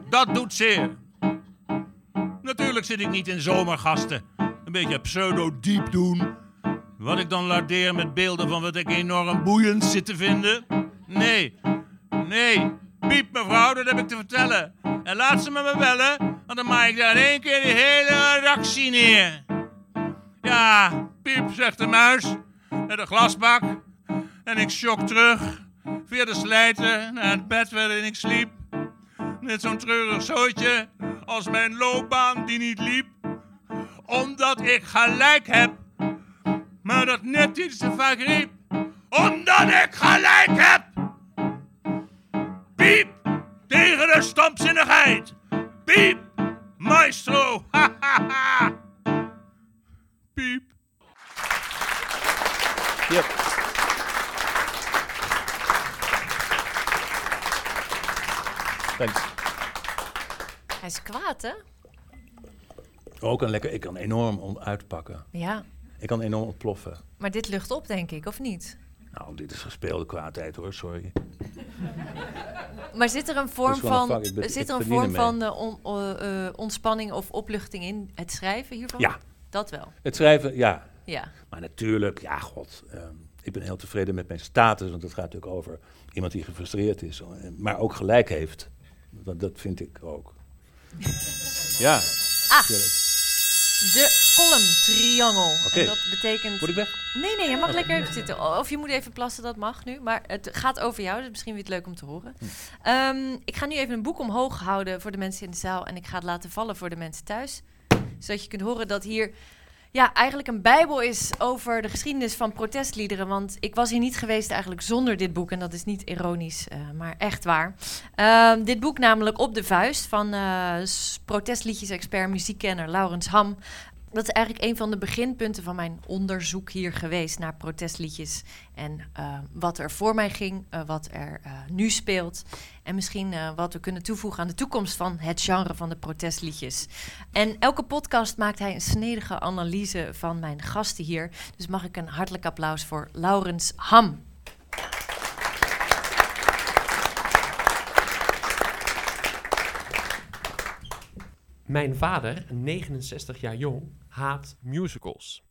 Dat doet zeer. Natuurlijk zit ik niet in zomergasten. Een beetje pseudo-diep doen. Wat ik dan lardeer met beelden van wat ik enorm boeiend zit te vinden. Nee, nee. Piep mevrouw, dat heb ik te vertellen. En laat ze me maar bellen Want dan maak ik daar in één keer die hele redactie neer. Ja, piep, zegt de muis. Met een glasbak. En ik shock terug. Via de slijten naar het bed waarin ik sliep. Met zo'n treurig zootje als mijn loopbaan die niet liep. Omdat ik gelijk heb. Maar dat net iets te vaak. Omdat ik gelijk heb. Piep tegen de stomzinnigheid. Piep, maestro. Ha, ha, ha. Piep. Yep. Thanks. Hij is kwaad, hè? Ook een lekker, ik kan enorm uitpakken. Ja. Ik kan enorm ontploffen. Maar dit lucht op, denk ik, of niet? Nou, dit is gespeelde kwaadheid hoor, sorry. Maar zit er een vorm een van, ben- zit er een vorm van on- eh, eh, ontspanning of opluchting in het schrijven hiervan? Ja. Dat wel, Het schrijven, ja. ja. Maar natuurlijk, ja, god. ehm, ik ben heel tevreden met mijn status, want het gaat natuurlijk over iemand die gefrustreerd is, eh, maar ook gelijk heeft. Dat, dat vind ik ook. Ja. Ah. De column triangel. Oké. Dat betekent... Moet ik weg? Nee, nee, je mag lekker even zitten. Of je moet even plassen, dat mag nu. Maar het gaat over jou, dus misschien weer het leuk om te horen. Hm. Ehm, ik ga nu even een boek omhoog houden voor de mensen in de zaal. En ik ga het laten vallen voor de mensen thuis. Zodat je kunt horen dat hier ja, eigenlijk een bijbel is over de geschiedenis van protestliederen. Want ik was hier niet geweest eigenlijk zonder dit boek. En dat is niet ironisch, eh, maar echt waar. Ehm, dit boek namelijk Op de Vuist van s- protestliedjes-expert, muziekkenner Laurens Ham. Dat is eigenlijk een van de beginpunten van mijn onderzoek hier geweest naar protestliedjes. En eh, wat er voor mij ging, eh, wat er eh, nu speelt. En misschien wat we kunnen toevoegen aan de toekomst van het genre van de protestliedjes. En elke podcast maakt hij een snedige analyse van mijn gasten hier. Dus mag ik een hartelijk applaus voor Laurens Ham. Mijn vader, 69 jaar jong, haat musicals.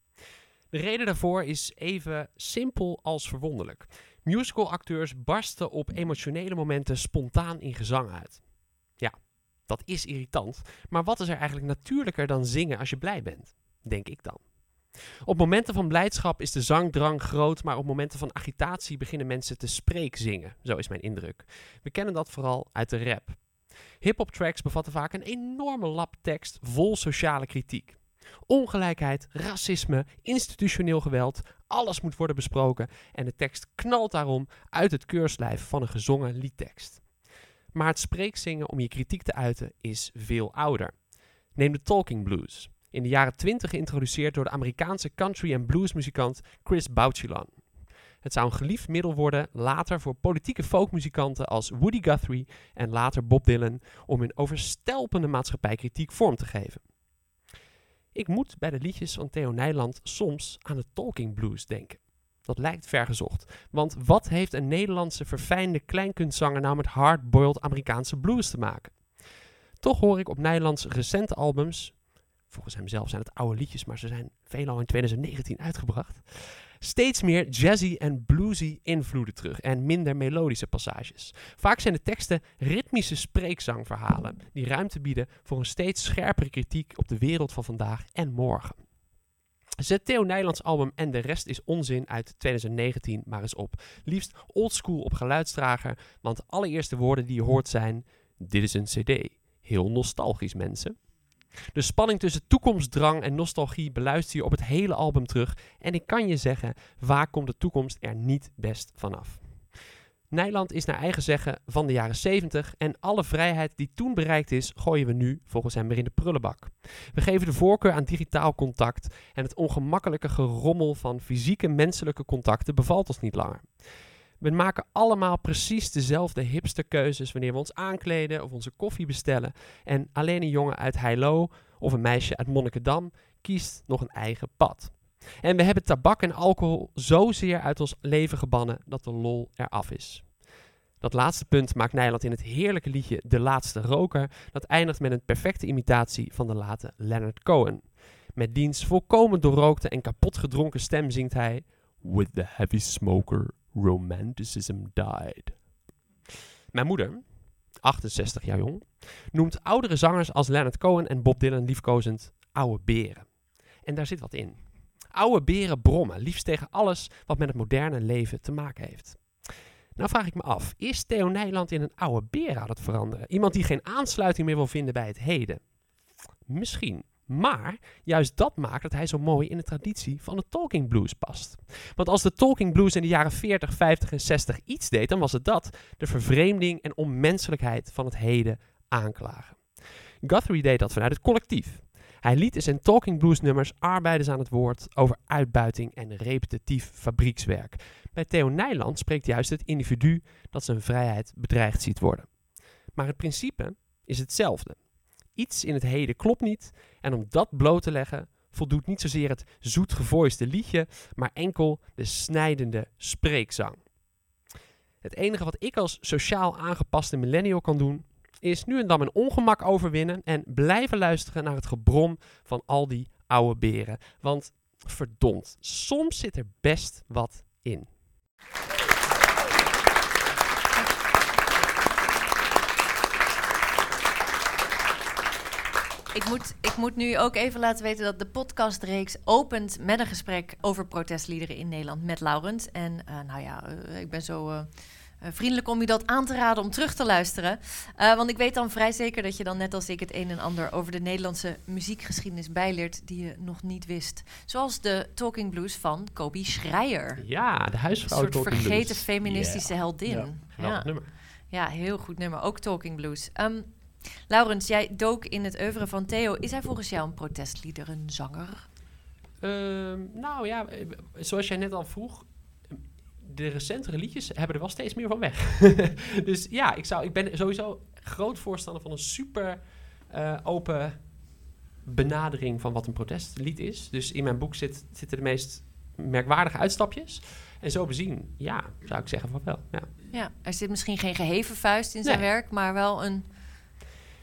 De reden daarvoor is even simpel als verwonderlijk. Musicalacteurs barsten op emotionele momenten spontaan in gezang uit. Ja, dat is irritant, maar wat is er eigenlijk natuurlijker dan zingen als je blij bent? Denk ik dan. Op momenten van blijdschap is de zangdrang groot, maar op momenten van agitatie beginnen mensen te spreekzingen. Zo is mijn indruk. We kennen dat vooral uit de rap. Hip-hop tracks bevatten vaak een enorme lap tekst vol sociale kritiek. Ongelijkheid, racisme, institutioneel geweld, alles moet worden besproken en de tekst knalt daarom uit het keurslijf van een gezongen liedtekst. Maar het spreekzingen om je kritiek te uiten is veel ouder. Neem de talking blues. In de jaren 20 geïntroduceerd door de Amerikaanse country- en bluesmuzikant Chris Bouchillon. Het zou een geliefd middel worden later voor politieke folkmuzikanten als Woody Guthrie en later Bob Dylan om hun overstelpende maatschappijkritiek vorm te geven. Ik moet bij de liedjes van Theo Nijland soms aan de talking blues denken. Dat lijkt vergezocht, want wat heeft een Nederlandse verfijnde kleinkunstzanger nou met hardboiled Amerikaanse blues te maken? Toch hoor ik op Nijlands recente albums, volgens hem zelf zijn het oude liedjes, maar ze zijn veelal in 2019 uitgebracht, steeds meer jazzy en bluesy invloeden terug en minder melodische passages. Vaak zijn de teksten ritmische spreekzangverhalen die ruimte bieden voor een steeds scherpere kritiek op de wereld van vandaag en morgen. Zet Theo Nijlands album En de rest is onzin uit 2019 maar eens op. Liefst oldschool op geluidstrager, want de allereerste woorden die je hoort zijn... Dit is een cd. Heel nostalgisch, mensen. De spanning tussen toekomstdrang en nostalgie beluister je op het hele album terug. En ik kan je zeggen, vaak komt de toekomst er niet best vanaf. Nijland is naar eigen zeggen van de jaren 70 en alle vrijheid die toen bereikt is, gooien we nu volgens hem weer in de prullenbak. We geven de voorkeur aan digitaal contact en het ongemakkelijke gerommel van fysieke menselijke contacten bevalt ons niet langer. We maken allemaal precies dezelfde hipsterkeuzes wanneer we ons aankleden of onze koffie bestellen. En alleen een jongen uit Heilo of een meisje uit Monnikendam kiest nog een eigen pad. En we hebben tabak en alcohol zozeer uit ons leven gebannen dat de lol eraf is. Dat laatste punt maakt Nijland in het heerlijke liedje De Laatste Roker. Dat eindigt met een perfecte imitatie van de late Leonard Cohen. Met diens volkomen doorrookte en kapot gedronken stem zingt hij... With the heavy smoker, romanticism died. Mijn moeder, 68 jaar jong, noemt oudere zangers als Leonard Cohen en Bob Dylan liefkozend oude beren. En daar zit wat in. Oude beren brommen, liefst tegen alles wat met het moderne leven te maken heeft. Nou vraag ik me af, is Theo Nijland in een oude beer aan het veranderen? Iemand die geen aansluiting meer wil vinden bij het heden? Misschien. Maar juist dat maakt dat hij zo mooi in de traditie van de talking blues past. Want als de talking blues in de jaren 40, 50 en 60 iets deed, dan was het dat: de vervreemding en onmenselijkheid van het heden aanklagen. Guthrie deed dat vanuit het collectief. Hij liet in zijn talking blues nummers arbeiders aan het woord over uitbuiting en repetitief fabriekswerk. Bij Theo Nijland spreekt juist het individu dat zijn vrijheid bedreigd ziet worden. Maar het principe is hetzelfde. Iets in het heden klopt niet en om dat bloot te leggen voldoet niet zozeer het zoetgevoiste liedje, maar enkel de snijdende spreekzang. Het enige wat ik als sociaal aangepaste millennial kan doen, is nu en dan mijn ongemak overwinnen en blijven luisteren naar het gebrom van al die oude beren. Want verdomd, soms zit er best wat in. Ik moet, ik moet nu ook even laten weten dat de podcastreeks opent met een gesprek over protestliederen in Nederland met Laurens. En uh, nou ja, uh, ik ben zo uh, vriendelijk om u dat aan te raden om terug te luisteren. want ik weet dan vrij zeker dat je dan net als ik het een en ander over de Nederlandse muziekgeschiedenis bijleert die je nog niet wist. Zoals de Talking Blues van Kobi Schreier. Ja, de huisvrouw Een soort Talking vergeten Blues. feministische heldin. Ja, Ja. nummer. Ja, heel goed nummer. Ook Talking Blues. Ehm, Laurens, jij dook in het oeuvre van Theo. Is hij volgens jou een protestlieder, een zanger? Ehm, nou ja, eh, zoals jij net al vroeg, de recentere liedjes hebben er wel steeds meer van weg. dus ja, ik, zou, ik ben sowieso groot voorstander van een super eh, open benadering van wat een protestlied is. Dus in mijn boek zit, zitten de meest merkwaardige uitstapjes. En zo bezien, ja, zou ik zeggen van wel. Ja. Ja, er zit misschien geen geheven vuist in zijn Nee. werk, maar wel een.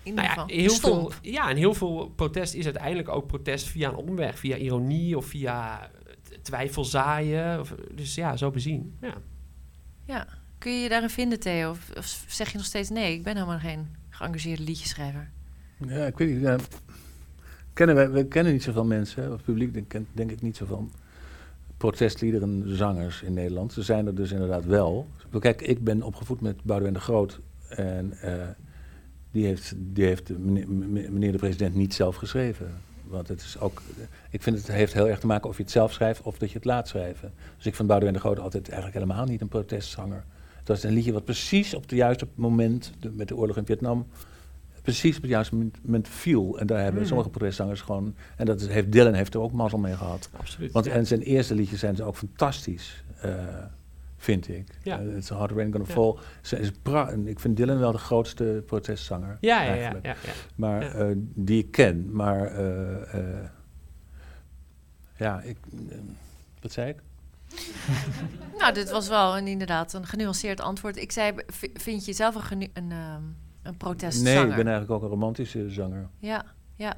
In Nou ja, heel een veel, ja, en heel veel protest is uiteindelijk ook protest via een omweg, via ironie of via eh, t- twijfel zaaien. Of, dus ja, zo bezien. Ja. Ja. Kun je je daarin vinden, Theo? Of, of zeg je nog steeds nee? Ik ben helemaal geen geëngageerde liedjeschrijver. Ja, ik weet niet. ja. kennen wij, we kennen niet zoveel mensen, hè, of het publiek denk, kent denk ik niet zoveel protestliederen, zangers in Nederland. Ze zijn er dus inderdaad wel. Kijk, ik ben opgevoed met Boudewijn de Groot. En eh, die heeft, die heeft meneer, meneer de president niet zelf geschreven. Want het is ook, ik vind het heeft heel erg te maken of je het zelf schrijft of dat je het laat schrijven. Dus ik vind Boudewijn de Groot altijd eigenlijk helemaal niet een protestzanger. Dat is een liedje wat precies op het juiste moment, de- met de oorlog in Vietnam, precies op het juiste moment- viel. En daar hebben Hmm. sommige protestzangers gewoon, en dat is, heeft Dylan heeft er ook mazzel mee gehad. Absoluut. Want ja. en zijn eerste liedjes zijn ze ook fantastisch, eh, vind ik. Ja. Eh, It's a Hard Rain Gonna Ja. Fall. Ze is ik vind Dylan wel de grootste protestzanger. ja, ja, ja, eigenlijk. ja, ja. Maar Ja. eh, die ik ken. Maar eh, eh, ja, ik. wat zei ik? Nou, dit was wel een, inderdaad een genuanceerd antwoord. Ik zei, vind je zelf een, een, ehm, een protestzanger? Nee, ik ben eigenlijk ook een romantische zanger. Ja, ja.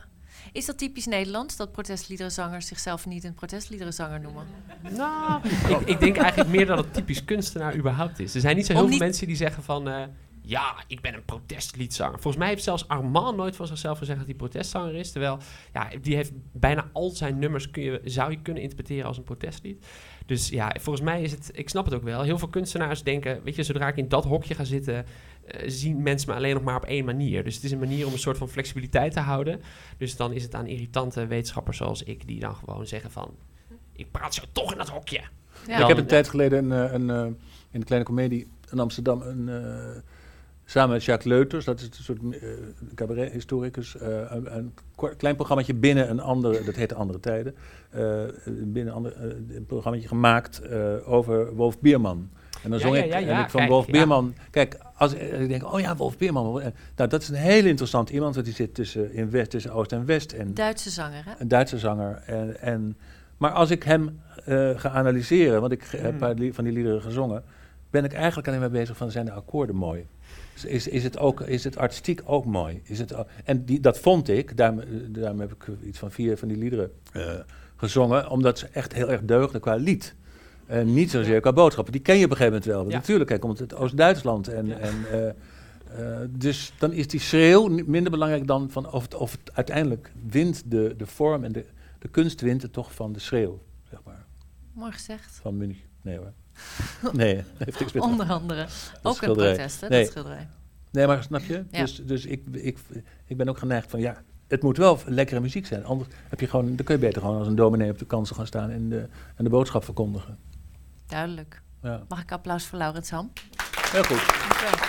Is dat typisch Nederlands, dat protestliederenzangers zichzelf niet een protestliederenzanger noemen? Nou, ik, ik denk eigenlijk meer dat het typisch kunstenaar überhaupt is. Er zijn niet zo heel Om veel niet- mensen die zeggen van... eh, ja, ik ben een protestliedzanger. Volgens mij heeft zelfs Armand nooit van zichzelf gezegd dat hij protestzanger is. Terwijl, ja, die heeft bijna al zijn nummers kun je, zou je kunnen interpreteren als een protestlied. Dus ja, volgens mij is het... Ik snap het ook wel. Heel veel kunstenaars denken... Weet je, zodra ik in dat hokje ga zitten... eh, zien mensen me alleen nog maar op één manier. Dus het is een manier om een soort van flexibiliteit te houden. Dus dan is het aan irritante wetenschappers zoals ik... die dan gewoon zeggen van... Ik praat zo toch in dat hokje. Ja. ik heb een tijd geleden een, eh, een, eh, in de kleine comedie in Amsterdam een, eh, samen met Jacques Leuters, dat is een soort eh, cabaret-historicus, eh, een, klein programmaatje binnen een andere, dat heette Andere Tijden, eh, binnen een, ander, een programmaatje gemaakt eh, over Wolf Bierman. En dan zong ja, ik, ja, en ja, ik van kijk, Wolf ja. Bierman. Kijk, als ik denk, oh ja, Wolf Bierman. eh, Nou, dat is een heel interessant iemand, want die zit tussen, in West, tussen Oost en West. En Duitse zanger, hè? een Duitse zanger. En, en, maar als ik hem eh, ga analyseren, want ik heb een Mm. paar li- van die liederen gezongen, ben ik eigenlijk alleen maar bezig van zijn de akkoorden mooi. Dus is, is, het ook, is het artistiek ook mooi? Is het, en die, dat vond ik, daarom, eh, daarom heb ik iets van vier van die liederen eh, gezongen, omdat ze echt heel erg deugden qua lied. En niet zozeer qua boodschappen. Die ken je op een gegeven moment wel. Want. Natuurlijk, hij komt uit Oost-Duitsland. En, Ja. en, eh, Eh, dus dan is die schreeuw minder belangrijk dan van of het, of het uiteindelijk wint de, de vorm en de, de kunst wint het toch van de schreeuw, zeg maar. Mooi gezegd. Van Munich. Nee hoor. Nee, dat heeft niks met... Onder andere. Ook een schilderij. protest, hè, Nee. dat schilderij. Nee, maar snap je? Ja. Dus, dus ik, ik, ik ben ook geneigd van ja, het moet wel lekkere muziek zijn. Anders heb je gewoon, dan kun je beter gewoon als een dominee op de kansen gaan staan en de, en de boodschap verkondigen. Duidelijk. Ja, Mag ik applaus voor Laurens Ham? heel goed. Dankjewel.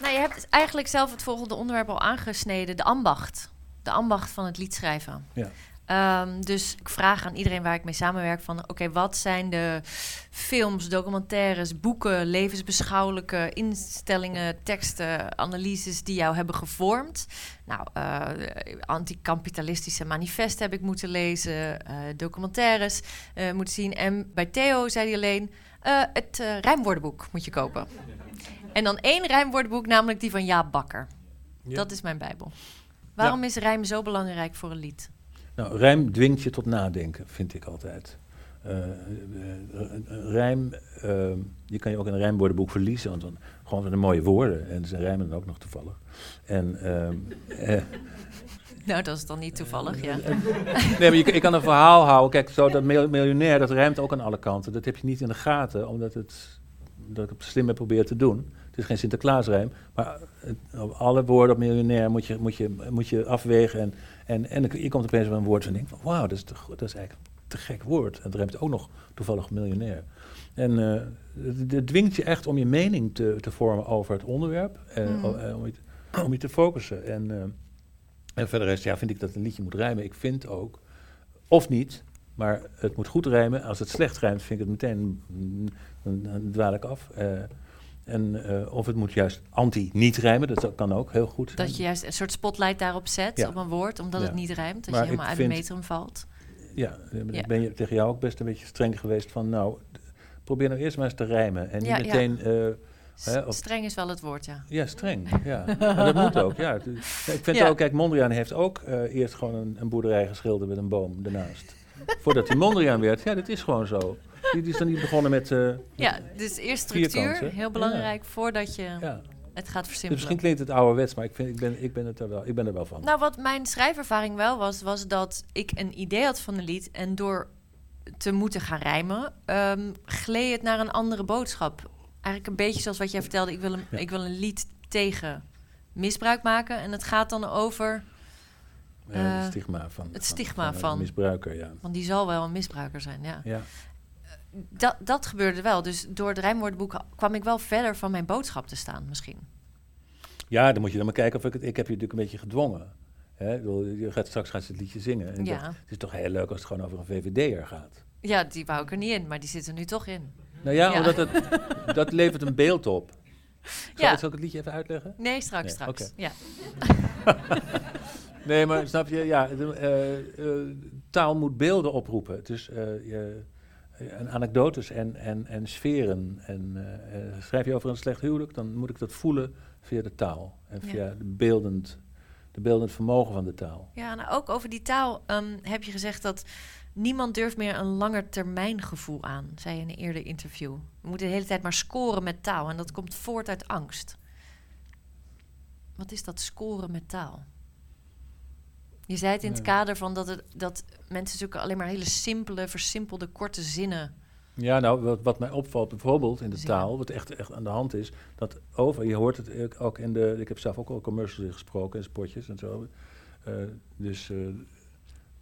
Nou, je hebt eigenlijk zelf het volgende onderwerp al aangesneden: de ambacht. De ambacht van het liedschrijven. Ja. Ehm, dus ik vraag aan iedereen waar ik mee samenwerk van... oké, wat zijn de films, documentaires, boeken... levensbeschouwelijke instellingen, teksten, analyses... die jou hebben gevormd? Nou, eh anticapitalistische manifest heb ik moeten lezen... eh, documentaires eh, moeten zien. En bij Theo zei hij alleen... het rijmwoordenboek moet je kopen. En dan één rijmwoordenboek, namelijk die van Jaap Bakker. Ja. Dat is mijn bijbel. Waarom is rijm zo belangrijk voor een lied? Nou, rijm dwingt je tot nadenken, vind ik altijd. Eh, eh, een rijm, eh, je kan je ook in een rijmwoordenboek verliezen, want dan gewoon van de mooie woorden. En ze rijmen dan ook nog toevallig. En, ehm, eh, Nou, dat is dan niet toevallig, ja. nee, maar je, kan- je kan een verhaal houden. Kijk, zo dat mil- miljonair, dat rijmt ook aan alle kanten. Dat heb je niet in de gaten, omdat het, dat ik het slim heb proberen te doen. Het is geen Sinterklaasrijm, maar het- alle woorden op miljonair moet je, moet je, moet je afwegen. En, en, en dan- je komt opeens bij een woord en denkt van, wauw, dat is, te, dat is eigenlijk een te gek woord. En het rijmt ook nog toevallig miljonair. En eh, het, dwingt je echt om je mening te, te vormen over het onderwerp. En, Mhm. o- eh, om, je, te- om je te focussen. En, eh, en verder is, ja, vind ik dat een liedje moet rijmen. Ik vind ook, of niet, maar het moet goed rijmen. Als het slecht rijmt, vind ik het meteen, mm, dan, dan dwaal ik af. Eh, en, eh, of het moet juist anti-niet rijmen, dat kan ook heel goed zijn. Dat je juist een soort spotlight daarop zet, Ja. op een woord, omdat Ja. het niet rijmt. Dat Maar je helemaal uit de metrum valt. Ja, eh, Ja. ben je tegen jou ook best een beetje streng geweest van, nou, probeer nou eerst maar eens te rijmen. En niet meteen, eh, S- Hè, of- Streng is wel het woord, ja. ja, streng. Ja. Maar dat moet ook, ja. Ik vind Ja. ook, kijk, Mondriaan heeft ook eerst gewoon een, een boerderij geschilderd met een boom ernaast. Voordat hij Mondriaan werd. Ja, dat is gewoon zo. Die, die is dan niet begonnen met... eh, Ja, dus eerst structuur, Vierkant, heel belangrijk, voordat je ja. het gaat Dus versimpelen. misschien klinkt het ouderwets, maar ik, vind, ik, ben, ik, ben het er wel, ik ben er wel van. Nou, wat mijn schrijfervaring wel was, was dat ik een idee had van een lied en door te moeten gaan rijmen, ehm gleed het naar een andere boodschap. Eigenlijk een beetje zoals wat jij vertelde, ik wil een, Ja. ik wil een lied tegen misbruik maken en het gaat dan over, Ja, eh, het stigma van... het stigma van- misbruiker, ja. want die zal wel een misbruiker zijn, ja. ja. Dat, dat gebeurde wel, dus door het rijmwoordenboek kwam ik wel verder van mijn boodschap te staan misschien. Ja, dan moet je dan maar kijken of ik het... Ik heb je natuurlijk een beetje gedwongen. Hè? Je gaat, straks gaat ze het liedje zingen. En Ja. het is toch heel leuk als het gewoon over een VVD'er gaat. Ja, die wou ik er niet in, maar die zit er nu toch in. Nou ja, Ja. omdat het, dat levert een beeld op. Zal, Ja. zal ik het liedje even uitleggen? Nee, straks, Nee, straks. Ja. Nee, maar snap je, ja, de, eh, eh, taal moet beelden oproepen. Dus je, en anekdotes en, en, en sferen. En eh, eh, schrijf je over een slecht huwelijk, dan moet ik dat voelen via de taal. En Ja. via de, beeldend, de beeldend vermogen van de taal. Ja, nou ook over die taal ehm, heb je gezegd dat niemand durft meer een langetermijngevoel aan, zei je in een eerder interview. We moeten de hele tijd maar scoren met taal en dat komt voort uit angst. Wat is dat scoren met taal? Je zei het in het kader van dat, het, dat mensen zoeken alleen maar hele simpele, versimpelde, korte zinnen. Ja, nou, wat, wat mij opvalt bijvoorbeeld in de Zingen. taal, wat echt, echt aan de hand is, dat over, je hoort het ook- in de, ik heb zelf ook al commercials in gesproken en spotjes en zo. Eh, dus eh,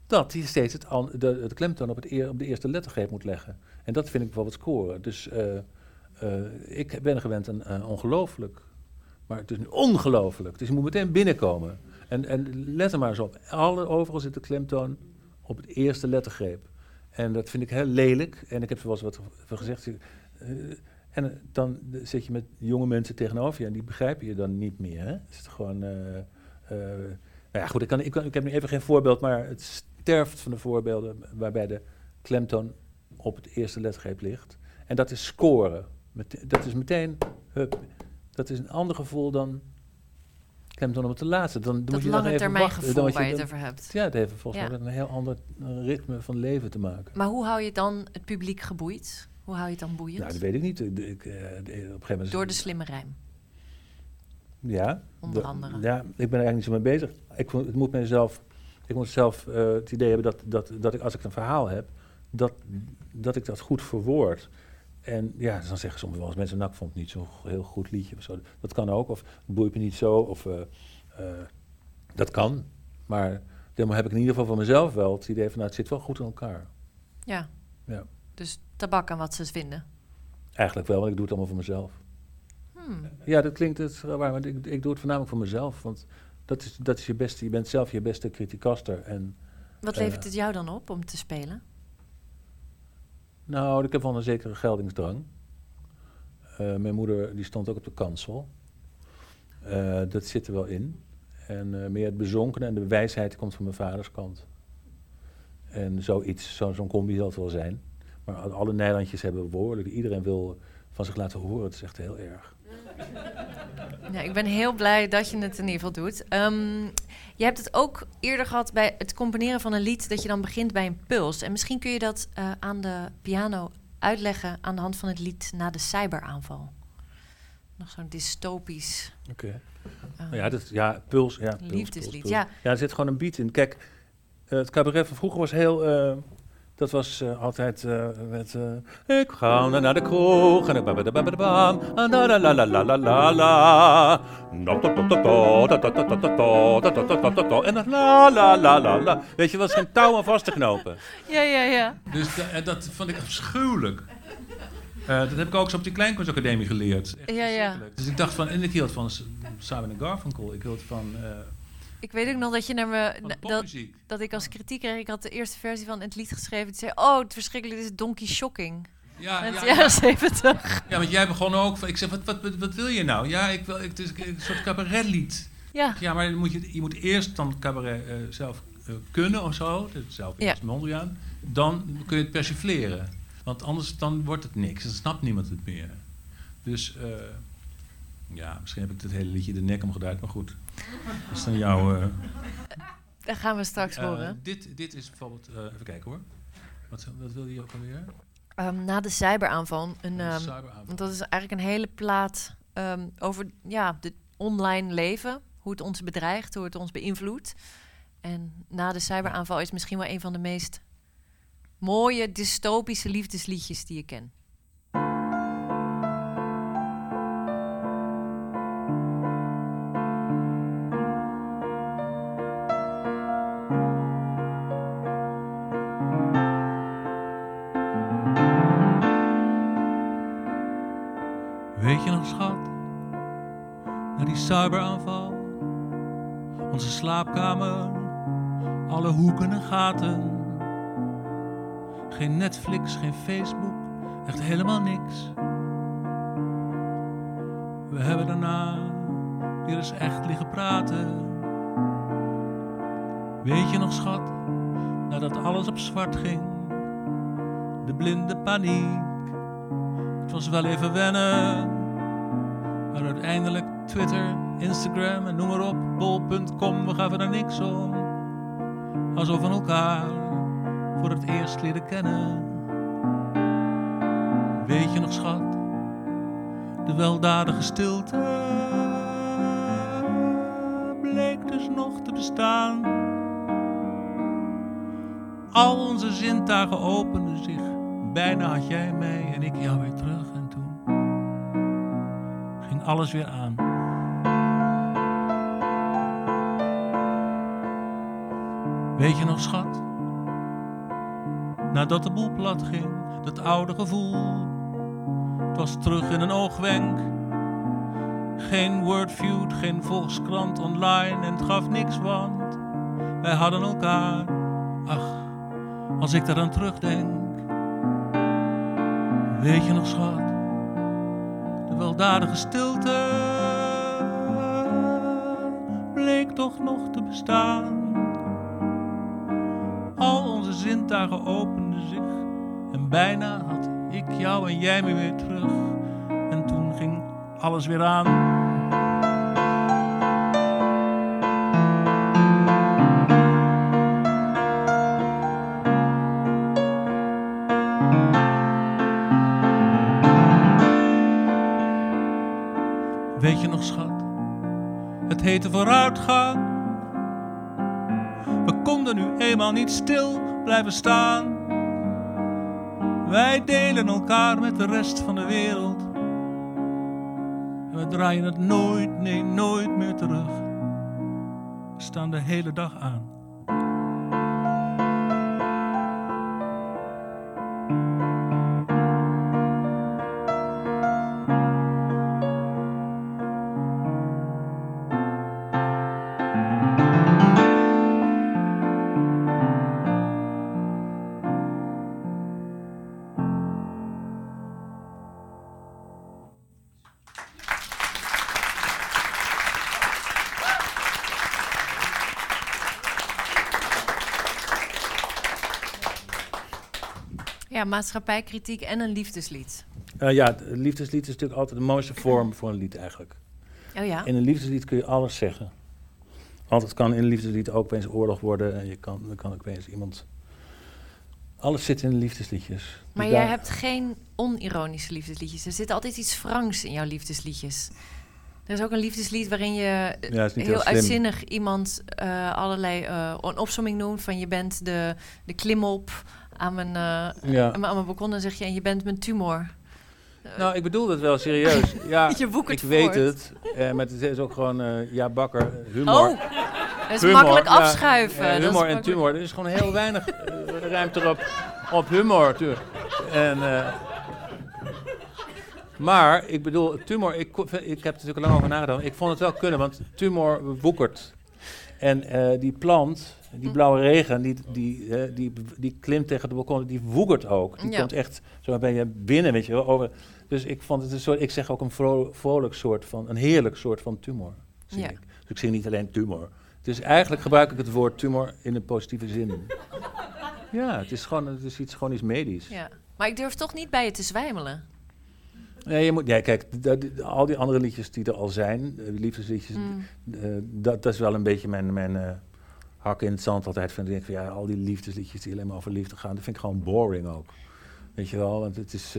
dat hij steeds het, an, de, het klemtoon op, het eer, op de eerste lettergreep moet leggen. En dat vind ik bijvoorbeeld scoren. Dus eh, ik ben gewend aan ongelooflijk, maar het is nu ongelooflijk. Dus je moet meteen binnenkomen. En, en let er maar eens op. Alle, overal zit de klemtoon op het eerste lettergreep. En dat vind ik heel lelijk. En ik heb eens wat gezegd. Eh, en dan zit je met jonge mensen tegenover je en die begrijpen je dan niet meer. Hè? Het is gewoon. eh, eh, nou ja, goed, ik, kan, ik, ik heb nu even geen voorbeeld, maar het sterft van de voorbeelden waarbij de klemtoon op het eerste lettergreep ligt. En dat is scoren. Dat is meteen. Hup, dat is een ander gevoel dan klemtoon op het laatste. Dan, dan Dat moet je lange even termijn wachten. Dan gevoel je waar je het dan- over hebt. ja, het heeft volgens Ja. mij met een heel ander ritme van leven te maken. Maar hoe hou je dan het publiek geboeid? Hoe hou je het dan boeiend? Nou, dat weet ik niet. Ik, ik, eh, op een gegeven moment... Door de slimme rijm. Ja. Onder de- andere. Ja, ik ben er eigenlijk niet zo mee bezig. Ik, het moet mezelf... Ik moet zelf eh, het idee hebben dat, dat, dat ik, als ik een verhaal heb, dat, dat ik dat goed verwoord. En ja, dan zeggen soms wel eens mensen, nou, ik vond het niet zo'n heel goed liedje of zo. Dat kan ook, of het boeit me niet zo, of eh, eh, dat kan. Maar dan heb ik in ieder geval van mezelf wel het idee van, nou, het zit wel goed in elkaar. Ja. Ja. Dus tabak aan wat ze vinden. Eigenlijk wel, want ik doe het allemaal voor mezelf. Hmm. Ja, dat klinkt het waar, maar ik, ik doe het voornamelijk voor mezelf. Want dat is, dat is je beste, je bent zelf je beste criticaster. En Wat Eh. levert het jou dan op om te spelen? Nou, ik heb wel een zekere geldingsdrang. Eh, mijn moeder die stond ook op de kansel. Eh, dat zit er wel in. En eh, meer het bezonkene en de wijsheid komt van mijn vaders kant. En zoiets, zo, zo'n combi zal het wel zijn. Maar al- alle Nederlandjes hebben woorden. Iedereen wil van zich laten horen. Het is echt heel erg. Ik ben heel blij dat je het in ieder geval doet. Ehm, je hebt het ook eerder gehad bij het componeren van een lied... dat je dan begint bij een puls. En misschien kun je dat eh, aan de piano uitleggen... aan de hand van het lied Na de cyberaanval. Nog zo'n dystopisch Oké. eh, Nou ja, dat, ja, puls. Ja, puls, Liefdeslied, puls, puls. ja. Ja, er zit gewoon een beat in. Kijk, eh, het cabaret van vroeger was heel... eh, dat was eh, altijd eh, met... eh, ik ga naar de kroeg en ik babadababadabam, en da la la la la la la la. En dan la la la la la. Weet je, was geen touw aan vast te knopen. Ja, ja, ja. Dus da- en dat vond ik afschuwelijk. Eh, dat heb ik ook zo op die Kleinkunstacademie geleerd. Echt Ja, ja. Dus ik dacht van, en ik hield van Simon en Garfunkel. Ik hield van, eh Ik weet ook nog dat je naar me... dat, dat ik als kritiek kreeg... Ik had de eerste versie van het lied geschreven. Die zei, oh, het verschrikkelijk dit is Donkey Shocking. Ja, ja, ja. jaren zeventig. ja, want jij begon ook van, ik zeg, wat, wat, wat, wat wil je nou? Ja, ik wil, ik, het is een soort cabaretlied. Ja. Ja, maar moet je, je moet eerst dan cabaret eh, zelf eh, kunnen of zo. Zelf Ja. eerst Mondriaan. Dan kun je het persifleren. Want anders dan wordt het niks. Dan snapt niemand het meer. Dus eh, ja, misschien heb ik het hele liedje de nek omgedraaid. Maar goed, dat is dan jouw... eh, Dat gaan we straks eh, horen. dit, dit is bijvoorbeeld... eh, even kijken hoor. Wat, wat wilde je ook alweer? Ehm, na de cyberaanval. Een, ehm, Cyberavond. want dat is eigenlijk een hele plaat ehm, over ja, het online leven. Hoe het ons bedreigt, hoe het ons beïnvloedt. En na de cyberaanval is misschien wel een van de meest mooie dystopische liefdesliedjes die ik ken. Cyberaanval. Onze slaapkamer. Alle hoeken en gaten. Geen Netflix, geen Facebook. Echt helemaal niks. We hebben daarna weer eens echt liggen praten. Weet je nog, schat? Nadat alles op zwart ging. De blinde paniek. Het was wel even wennen. Maar uiteindelijk Twitter, Instagram en noem maar op, bol.com, we gaven er niks om. Alsof we elkaar voor het eerst leren kennen. Weet je nog, schat, de weldadige stilte bleek dus nog te bestaan. Al onze zintuigen openden zich. Bijna had jij mij en ik jou weer terug. En toen ging alles weer aan. Weet je nog, schat? Nadat de boel plat ging, dat oude gevoel. Het was terug in een oogwenk. Geen wordfeud, geen volkskrant online en het gaf niks, want wij hadden elkaar. Ach, als ik daaraan terugdenk. Weet je nog, schat? De weldadige stilte bleek toch nog te bestaan zintuigen openden zich en bijna had ik jou en jij me weer terug. En toen ging alles weer aan. Weet je nog, schat? Het heette vooruitgaan. We konden nu eenmaal niet stil blijven staan. Wij delen elkaar met de rest van de wereld. We draaien het nooit, nee, nooit meer terug. We staan de hele dag aan. Ja, maatschappijkritiek en een liefdeslied. Eh, ja, het liefdeslied is natuurlijk altijd de mooiste vorm voor een lied eigenlijk. Oh ja? In een liefdeslied kun je alles zeggen. Want het kan in een liefdeslied ook opeens oorlog worden. En je kan, er kan ook opeens iemand... Alles zit in de liefdesliedjes. Maar Dus jij daar- hebt geen onironische liefdesliedjes. Er zit altijd iets Franks in jouw liefdesliedjes. Er is ook een liefdeslied waarin je Ja, heel, uitzinnig iemand eh, allerlei eh, een opsomming noemt. Van je bent de, de klimop aan mijn, eh, Ja. aan mijn, aan mijn balkon. Dan zeg je en je bent mijn tumor. Nou, ik bedoel het wel serieus. Ja, Je ik weet het. Eh, maar het is ook gewoon, eh, ja, bakker, eh, humor. Oh, dat is makkelijk ja, afschuiven. eh, Dat is humor en tumor. Er is gewoon heel weinig eh, ruimte erop op humor. En, eh, maar ik bedoel, tumor, ik, ik heb er natuurlijk lang over nagedacht. Ik vond het wel kunnen, want tumor woekert. En eh, die plant, Hm. die blauwe regen, die, die, eh, die, die klimt tegen de balkon, die woekert ook. Die Ja. komt echt, zo ben je binnen, weet je wel. Over, dus ik vond het een soort, ik zeg ook een vro- vrolijk soort van, een heerlijk soort van tumor. Zing Ja. ik. Dus ik zing niet alleen tumor. Dus eigenlijk gebruik ik het woord tumor in een positieve zin. ja, het is gewoon het is iets, gewoon iets medisch. Ja. Maar ik durf toch niet bij je te zwijmelen. Nee, je moet, ja, kijk, d- d- al die andere liedjes die er al zijn, eh, liefdesliedjes, Mm. eh, dat, dat is wel een beetje mijn, mijn eh, hak in het zand altijd. Van, ik denk van, ja, al die liefdesliedjes die alleen maar over liefde gaan, dat vind ik gewoon boring ook. Weet je wel, want het is...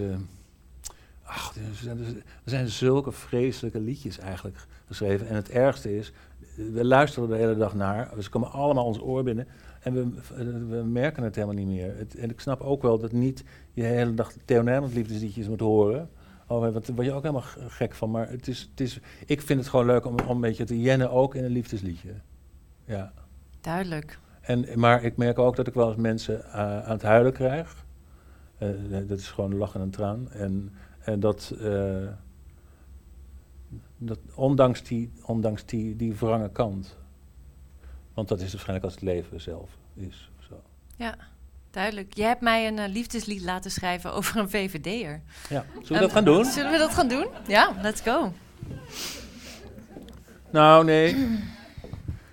ach, er zijn, er zijn zulke vreselijke liedjes eigenlijk geschreven. En het ergste is, we luisteren de hele dag naar, ze komen allemaal ons oor binnen en we, we merken het helemaal niet meer. Het, en ik snap ook wel dat niet je hele dag Theo Nijmans liefdesliedjes moet horen. Oh, daar word je ook helemaal gek van. Maar het is, het is, ik vind het gewoon leuk om, om een beetje te jennen, ook in een liefdesliedje. Ja. Duidelijk. En, maar ik merk ook dat ik wel eens mensen eh, aan het huilen krijg. Eh, dat is gewoon lachen en traan. En, en dat, eh, dat ondanks, die, ondanks die, die wrange kant. Want dat is waarschijnlijk als het leven zelf is. Zo. Ja, duidelijk. Je hebt mij een eh, liefdeslied laten schrijven over een VVD'er. Ja. Zullen we dat gaan doen? Zullen we dat gaan doen? Ja, let's go. Nou, nee.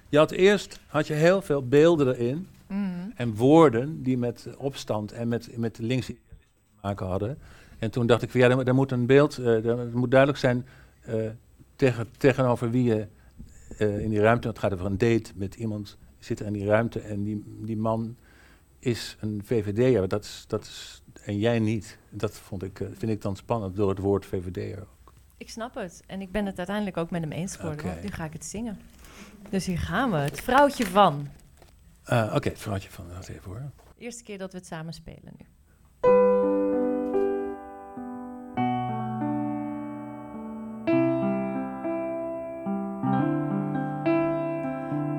Je had eerst had je heel veel beelden erin. Mhm. en woorden die met opstand en met, met links te maken hadden. En toen dacht ik van ja, er, er moet een beeld, eh er moet duidelijk zijn eh, tegen, tegenover wie je eh, in die ruimte, het gaat over een date met iemand, zit er in die ruimte en die, die man is een VVD'er, dat is, dat is, en jij niet. Dat vond ik, eh, vind ik dan spannend door het woord VVD'er. Ik snap het. En ik ben het uiteindelijk ook met hem eens geworden. Nu ga ik het zingen. Dus hier gaan we. Het vrouwtje van. Eh, Oké, het vrouwtje van, wacht even hoor. Eerste keer dat we het samen spelen nu.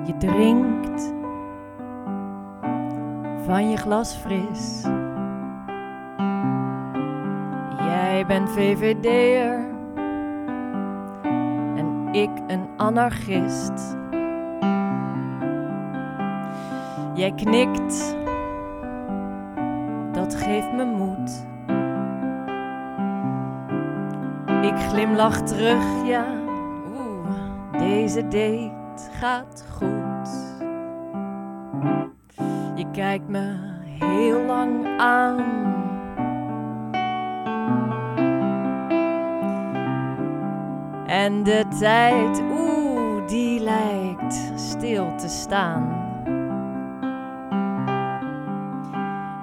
Je drinkt van je glas fris. Jij bent VVD'er en ik een anarchist. Jij knikt, dat geeft me moed. Ik glimlach terug, ja, oeh, deze date gaat goed. Kijkt me heel lang aan. En de tijd, oeh, die lijkt stil te staan.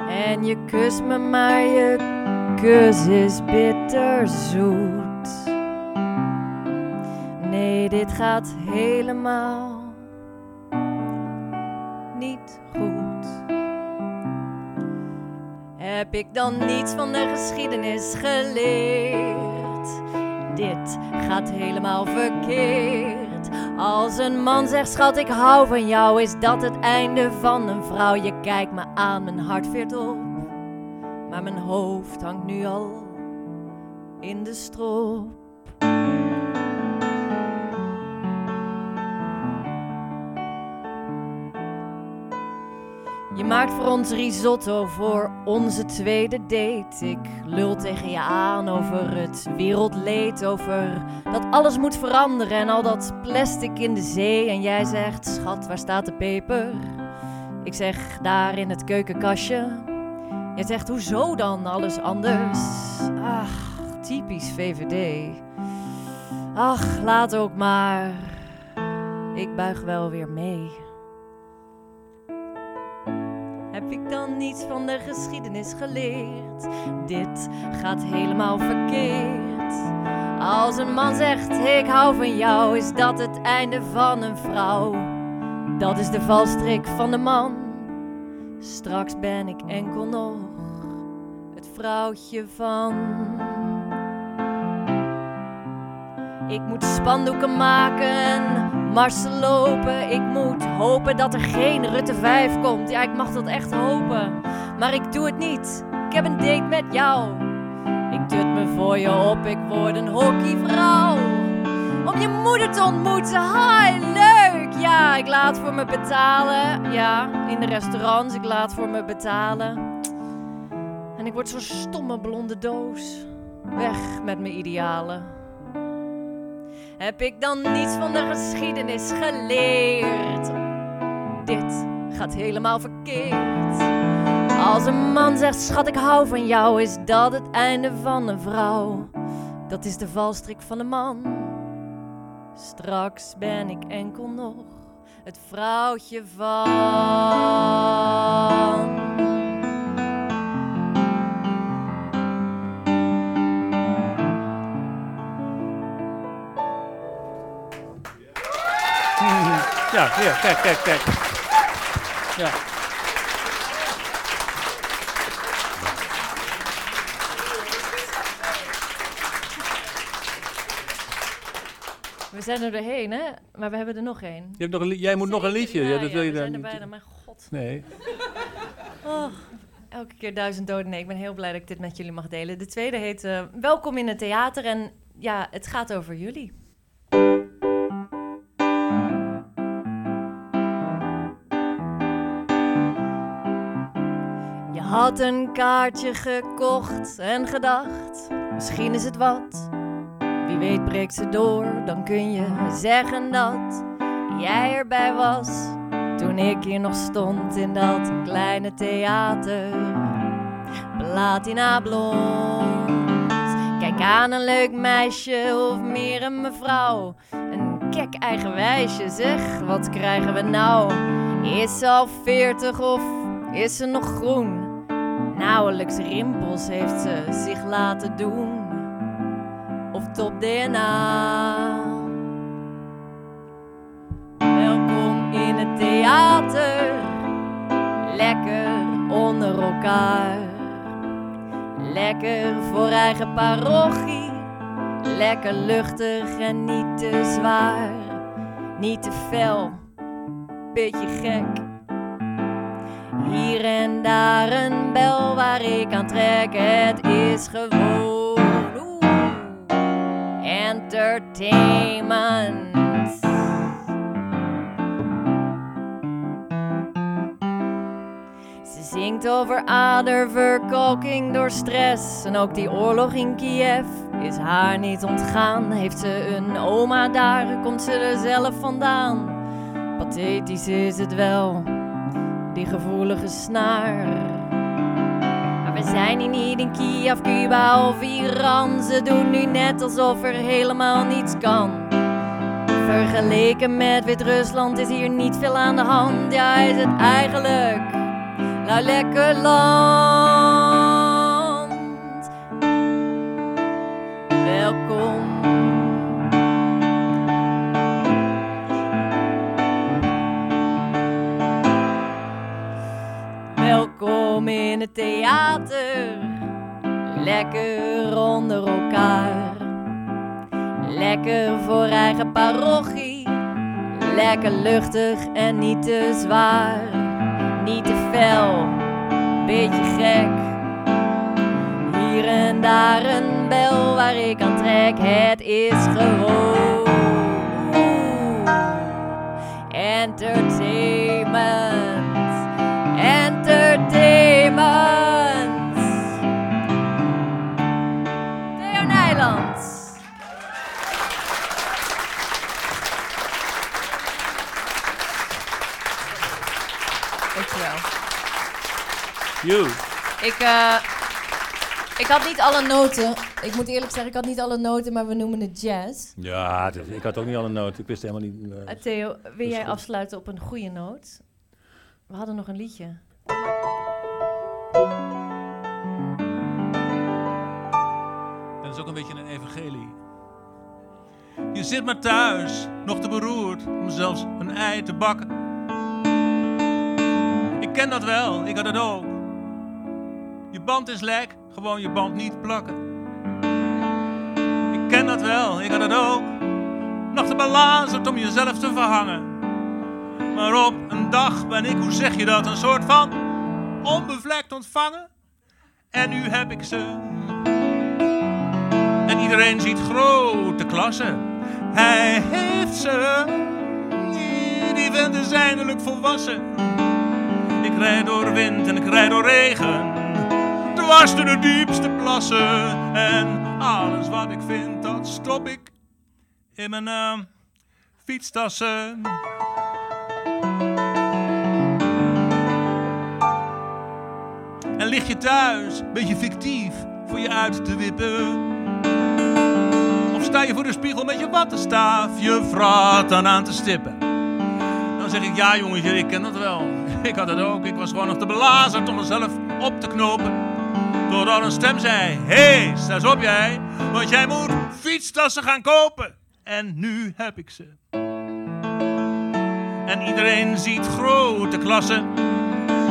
En je kust me, maar je kus is bitterzoet. nee, dit gaat helemaal Heb ik dan niets van de geschiedenis geleerd? Dit gaat helemaal verkeerd. Als een man zegt, schat, ik hou van jou, is dat het einde van een vrouw. Je kijkt me aan, mijn hart veert op, maar mijn hoofd hangt nu al in de strop. Je maakt voor ons risotto voor onze tweede date. Ik lul tegen je aan over het wereldleed, over dat alles moet veranderen en al dat plastic in de zee. En jij zegt, schat, waar staat de peper? Ik zeg, daar in het keukenkastje. Jij zegt, hoezo dan alles anders? Ach, typisch VVD. Ach, laat ook maar. Ik buig wel weer mee. Heb ik dan niets van de geschiedenis geleerd? Dit gaat helemaal verkeerd. Als een man zegt ik hou van jou, is dat het einde van een vrouw. Dat is de valstrik van de man. Straks ben ik enkel nog het vrouwtje van. Ik moet spandoeken maken en marsen lopen. Ik moet hopen dat er geen Rutte 5 komt. Ja, ik mag dat echt hopen. Maar ik doe het niet. Ik heb een date met jou. Ik dut me voor je op, ik word een hockeyvrouw. Om je moeder te ontmoeten, hi, leuk. Ja, ik laat voor me betalen. Ja, in de restaurants, ik laat voor me betalen. En ik word zo'n stomme blonde doos. Weg met mijn idealen. Heb ik dan niets van de geschiedenis geleerd? Dit gaat helemaal verkeerd. Als een man zegt, schat, ik hou van jou, is dat het einde van een vrouw. Dat is de valstrik van de man. Straks ben ik enkel nog het vrouwtje van. Ja, ja, kijk, kijk, kijk. Ja. We zijn er doorheen, hè? Maar we hebben er nog één. Je hebt nog een, li- jij moet nog een liedje. Ja, dat wil je we dan zijn er bijna, mijn god. Nee. Oh, elke keer duizend doden. Nee, ik ben heel blij dat ik dit met jullie mag delen. De tweede heet eh, Welkom in het theater. En ja, het gaat over jullie. Had een kaartje gekocht en gedacht, misschien is het wat. Wie weet breekt ze door, dan kun je zeggen dat jij erbij was. Toen ik hier nog stond in dat kleine theater, platina blond. Kijk aan een leuk meisje of meer een mevrouw. Een kek eigenwijsje, zeg, wat krijgen we nou? Is ze al veertig of is ze nog groen? Nauwelijks rimpels heeft ze zich laten doen. Of top DNA. Welkom in het theater. Lekker onder elkaar. Lekker voor eigen parochie. Lekker luchtig en niet te zwaar. Niet te fel, beetje gek. Hier en daar een bel waar ik aan trek. Het is gewoon entertainment. Ze zingt over aderverkalking door stress. En ook die oorlog in Kiev is haar niet ontgaan. Heeft ze een oma daar, komt ze er zelf vandaan. Pathetisch is het wel, die gevoelige snaar. Maar we zijn hier niet in Kiev, Cuba of Iran. Ze doen nu net alsof er helemaal niets kan. Vergeleken met Wit-Rusland is hier niet veel aan de hand. Ja, is het eigenlijk nou lekker land. Welkom opgenomen in het theater. Lekker onder elkaar. Lekker voor eigen parochie. Lekker luchtig en niet te zwaar. Niet te fel, beetje gek. Hier en daar een bel waar ik aan trek. Het is gewoon. Entertainment. Ik, eh, ik had niet alle noten. Ik moet eerlijk zeggen, ik had niet alle noten, maar we noemen het jazz. Ja, ik had ook niet alle noten. Ik wist helemaal niet... eh, Eh, Theo, wil jij goed. afsluiten op een goede noot? We hadden nog een liedje. Dat is ook een beetje een evangelie. Je zit maar thuis, nog te beroerd om zelfs een ei te bakken. Ik ken dat wel, ik had het ook. Je band is lek, gewoon je band niet plakken. Ik ken dat wel, ik had het ook. Nog te belazerd om jezelf te verhangen. Maar op een dag ben ik, hoe zeg je dat, een soort van onbevlekt ontvangen. En nu heb ik ze. En iedereen ziet grote klassen. Hij heeft ze. Die- vent is eindelijk volwassen. Ik rijd door wind en ik rijd door regen. Door de diepste plassen. En alles wat ik vind, dat stop ik in mijn eh, fietstassen. En lig je thuis, beetje fictief, voor je uit te wippen. Of sta je voor de spiegel met je wattenstaaf, je vrat dan aan te stippen. Dan zeg ik, ja jongetje, ik ken dat wel. Ik had het ook, ik was gewoon nog te belazerd om mezelf op te knopen. Totdat een stem zei, hé, hey, sta eens op jij, want jij moet fietstassen gaan kopen. En nu heb ik ze. En iedereen ziet grote klassen.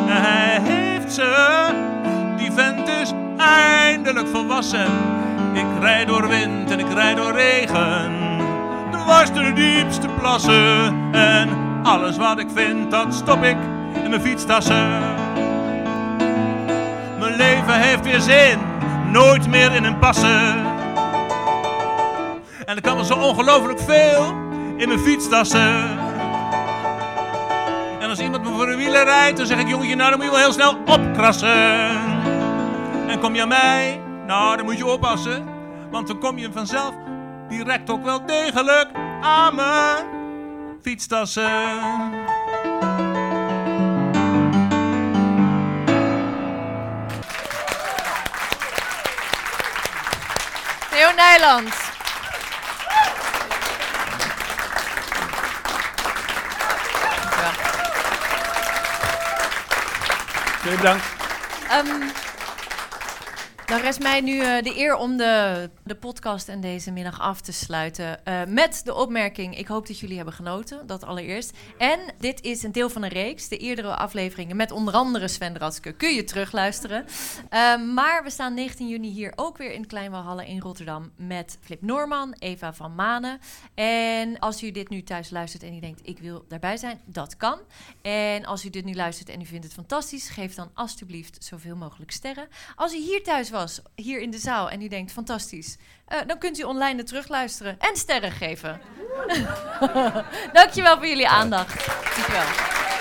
Hij heeft ze, die vent is eindelijk volwassen. Ik rijd door wind en ik rijd door regen. Door de diepste plassen. En alles wat ik vind, dat stop ik in mijn fietstassen. Leven heeft weer zin, nooit meer in een passen. En er kan wel zo ongelooflijk veel in mijn fietstassen. En als iemand me voor een wielen rijdt, dan zeg ik: jongetje, nou dan moet je wel heel snel opkrassen. En kom je aan mij, nou dan moet je oppassen. Want dan kom je vanzelf direct ook wel degelijk aan mijn fietstassen. Nijland. Heel bedankt. Ehm, dan rest mij nu eh, de eer om de, de podcast en deze middag af te sluiten. eh, met de opmerking: Ik hoop dat jullie hebben genoten. Dat allereerst. En dit is een deel van een reeks. De eerdere afleveringen met onder andere Sven Ratske kun je terugluisteren. Ehm, maar we staan 19 juni hier ook weer in Kleinwalhalle in Rotterdam. Met Flip Norman, Eva van Manen. En als u dit nu thuis luistert en u denkt: Ik wil daarbij zijn, dat kan. En als u dit nu luistert en u vindt het fantastisch, geef dan alstublieft zoveel mogelijk sterren. Als u hier thuis was, hier in de zaal, en u denkt fantastisch, eh, dan kunt u online het terugluisteren en sterren geven. Dankjewel voor jullie aandacht. Dankjewel.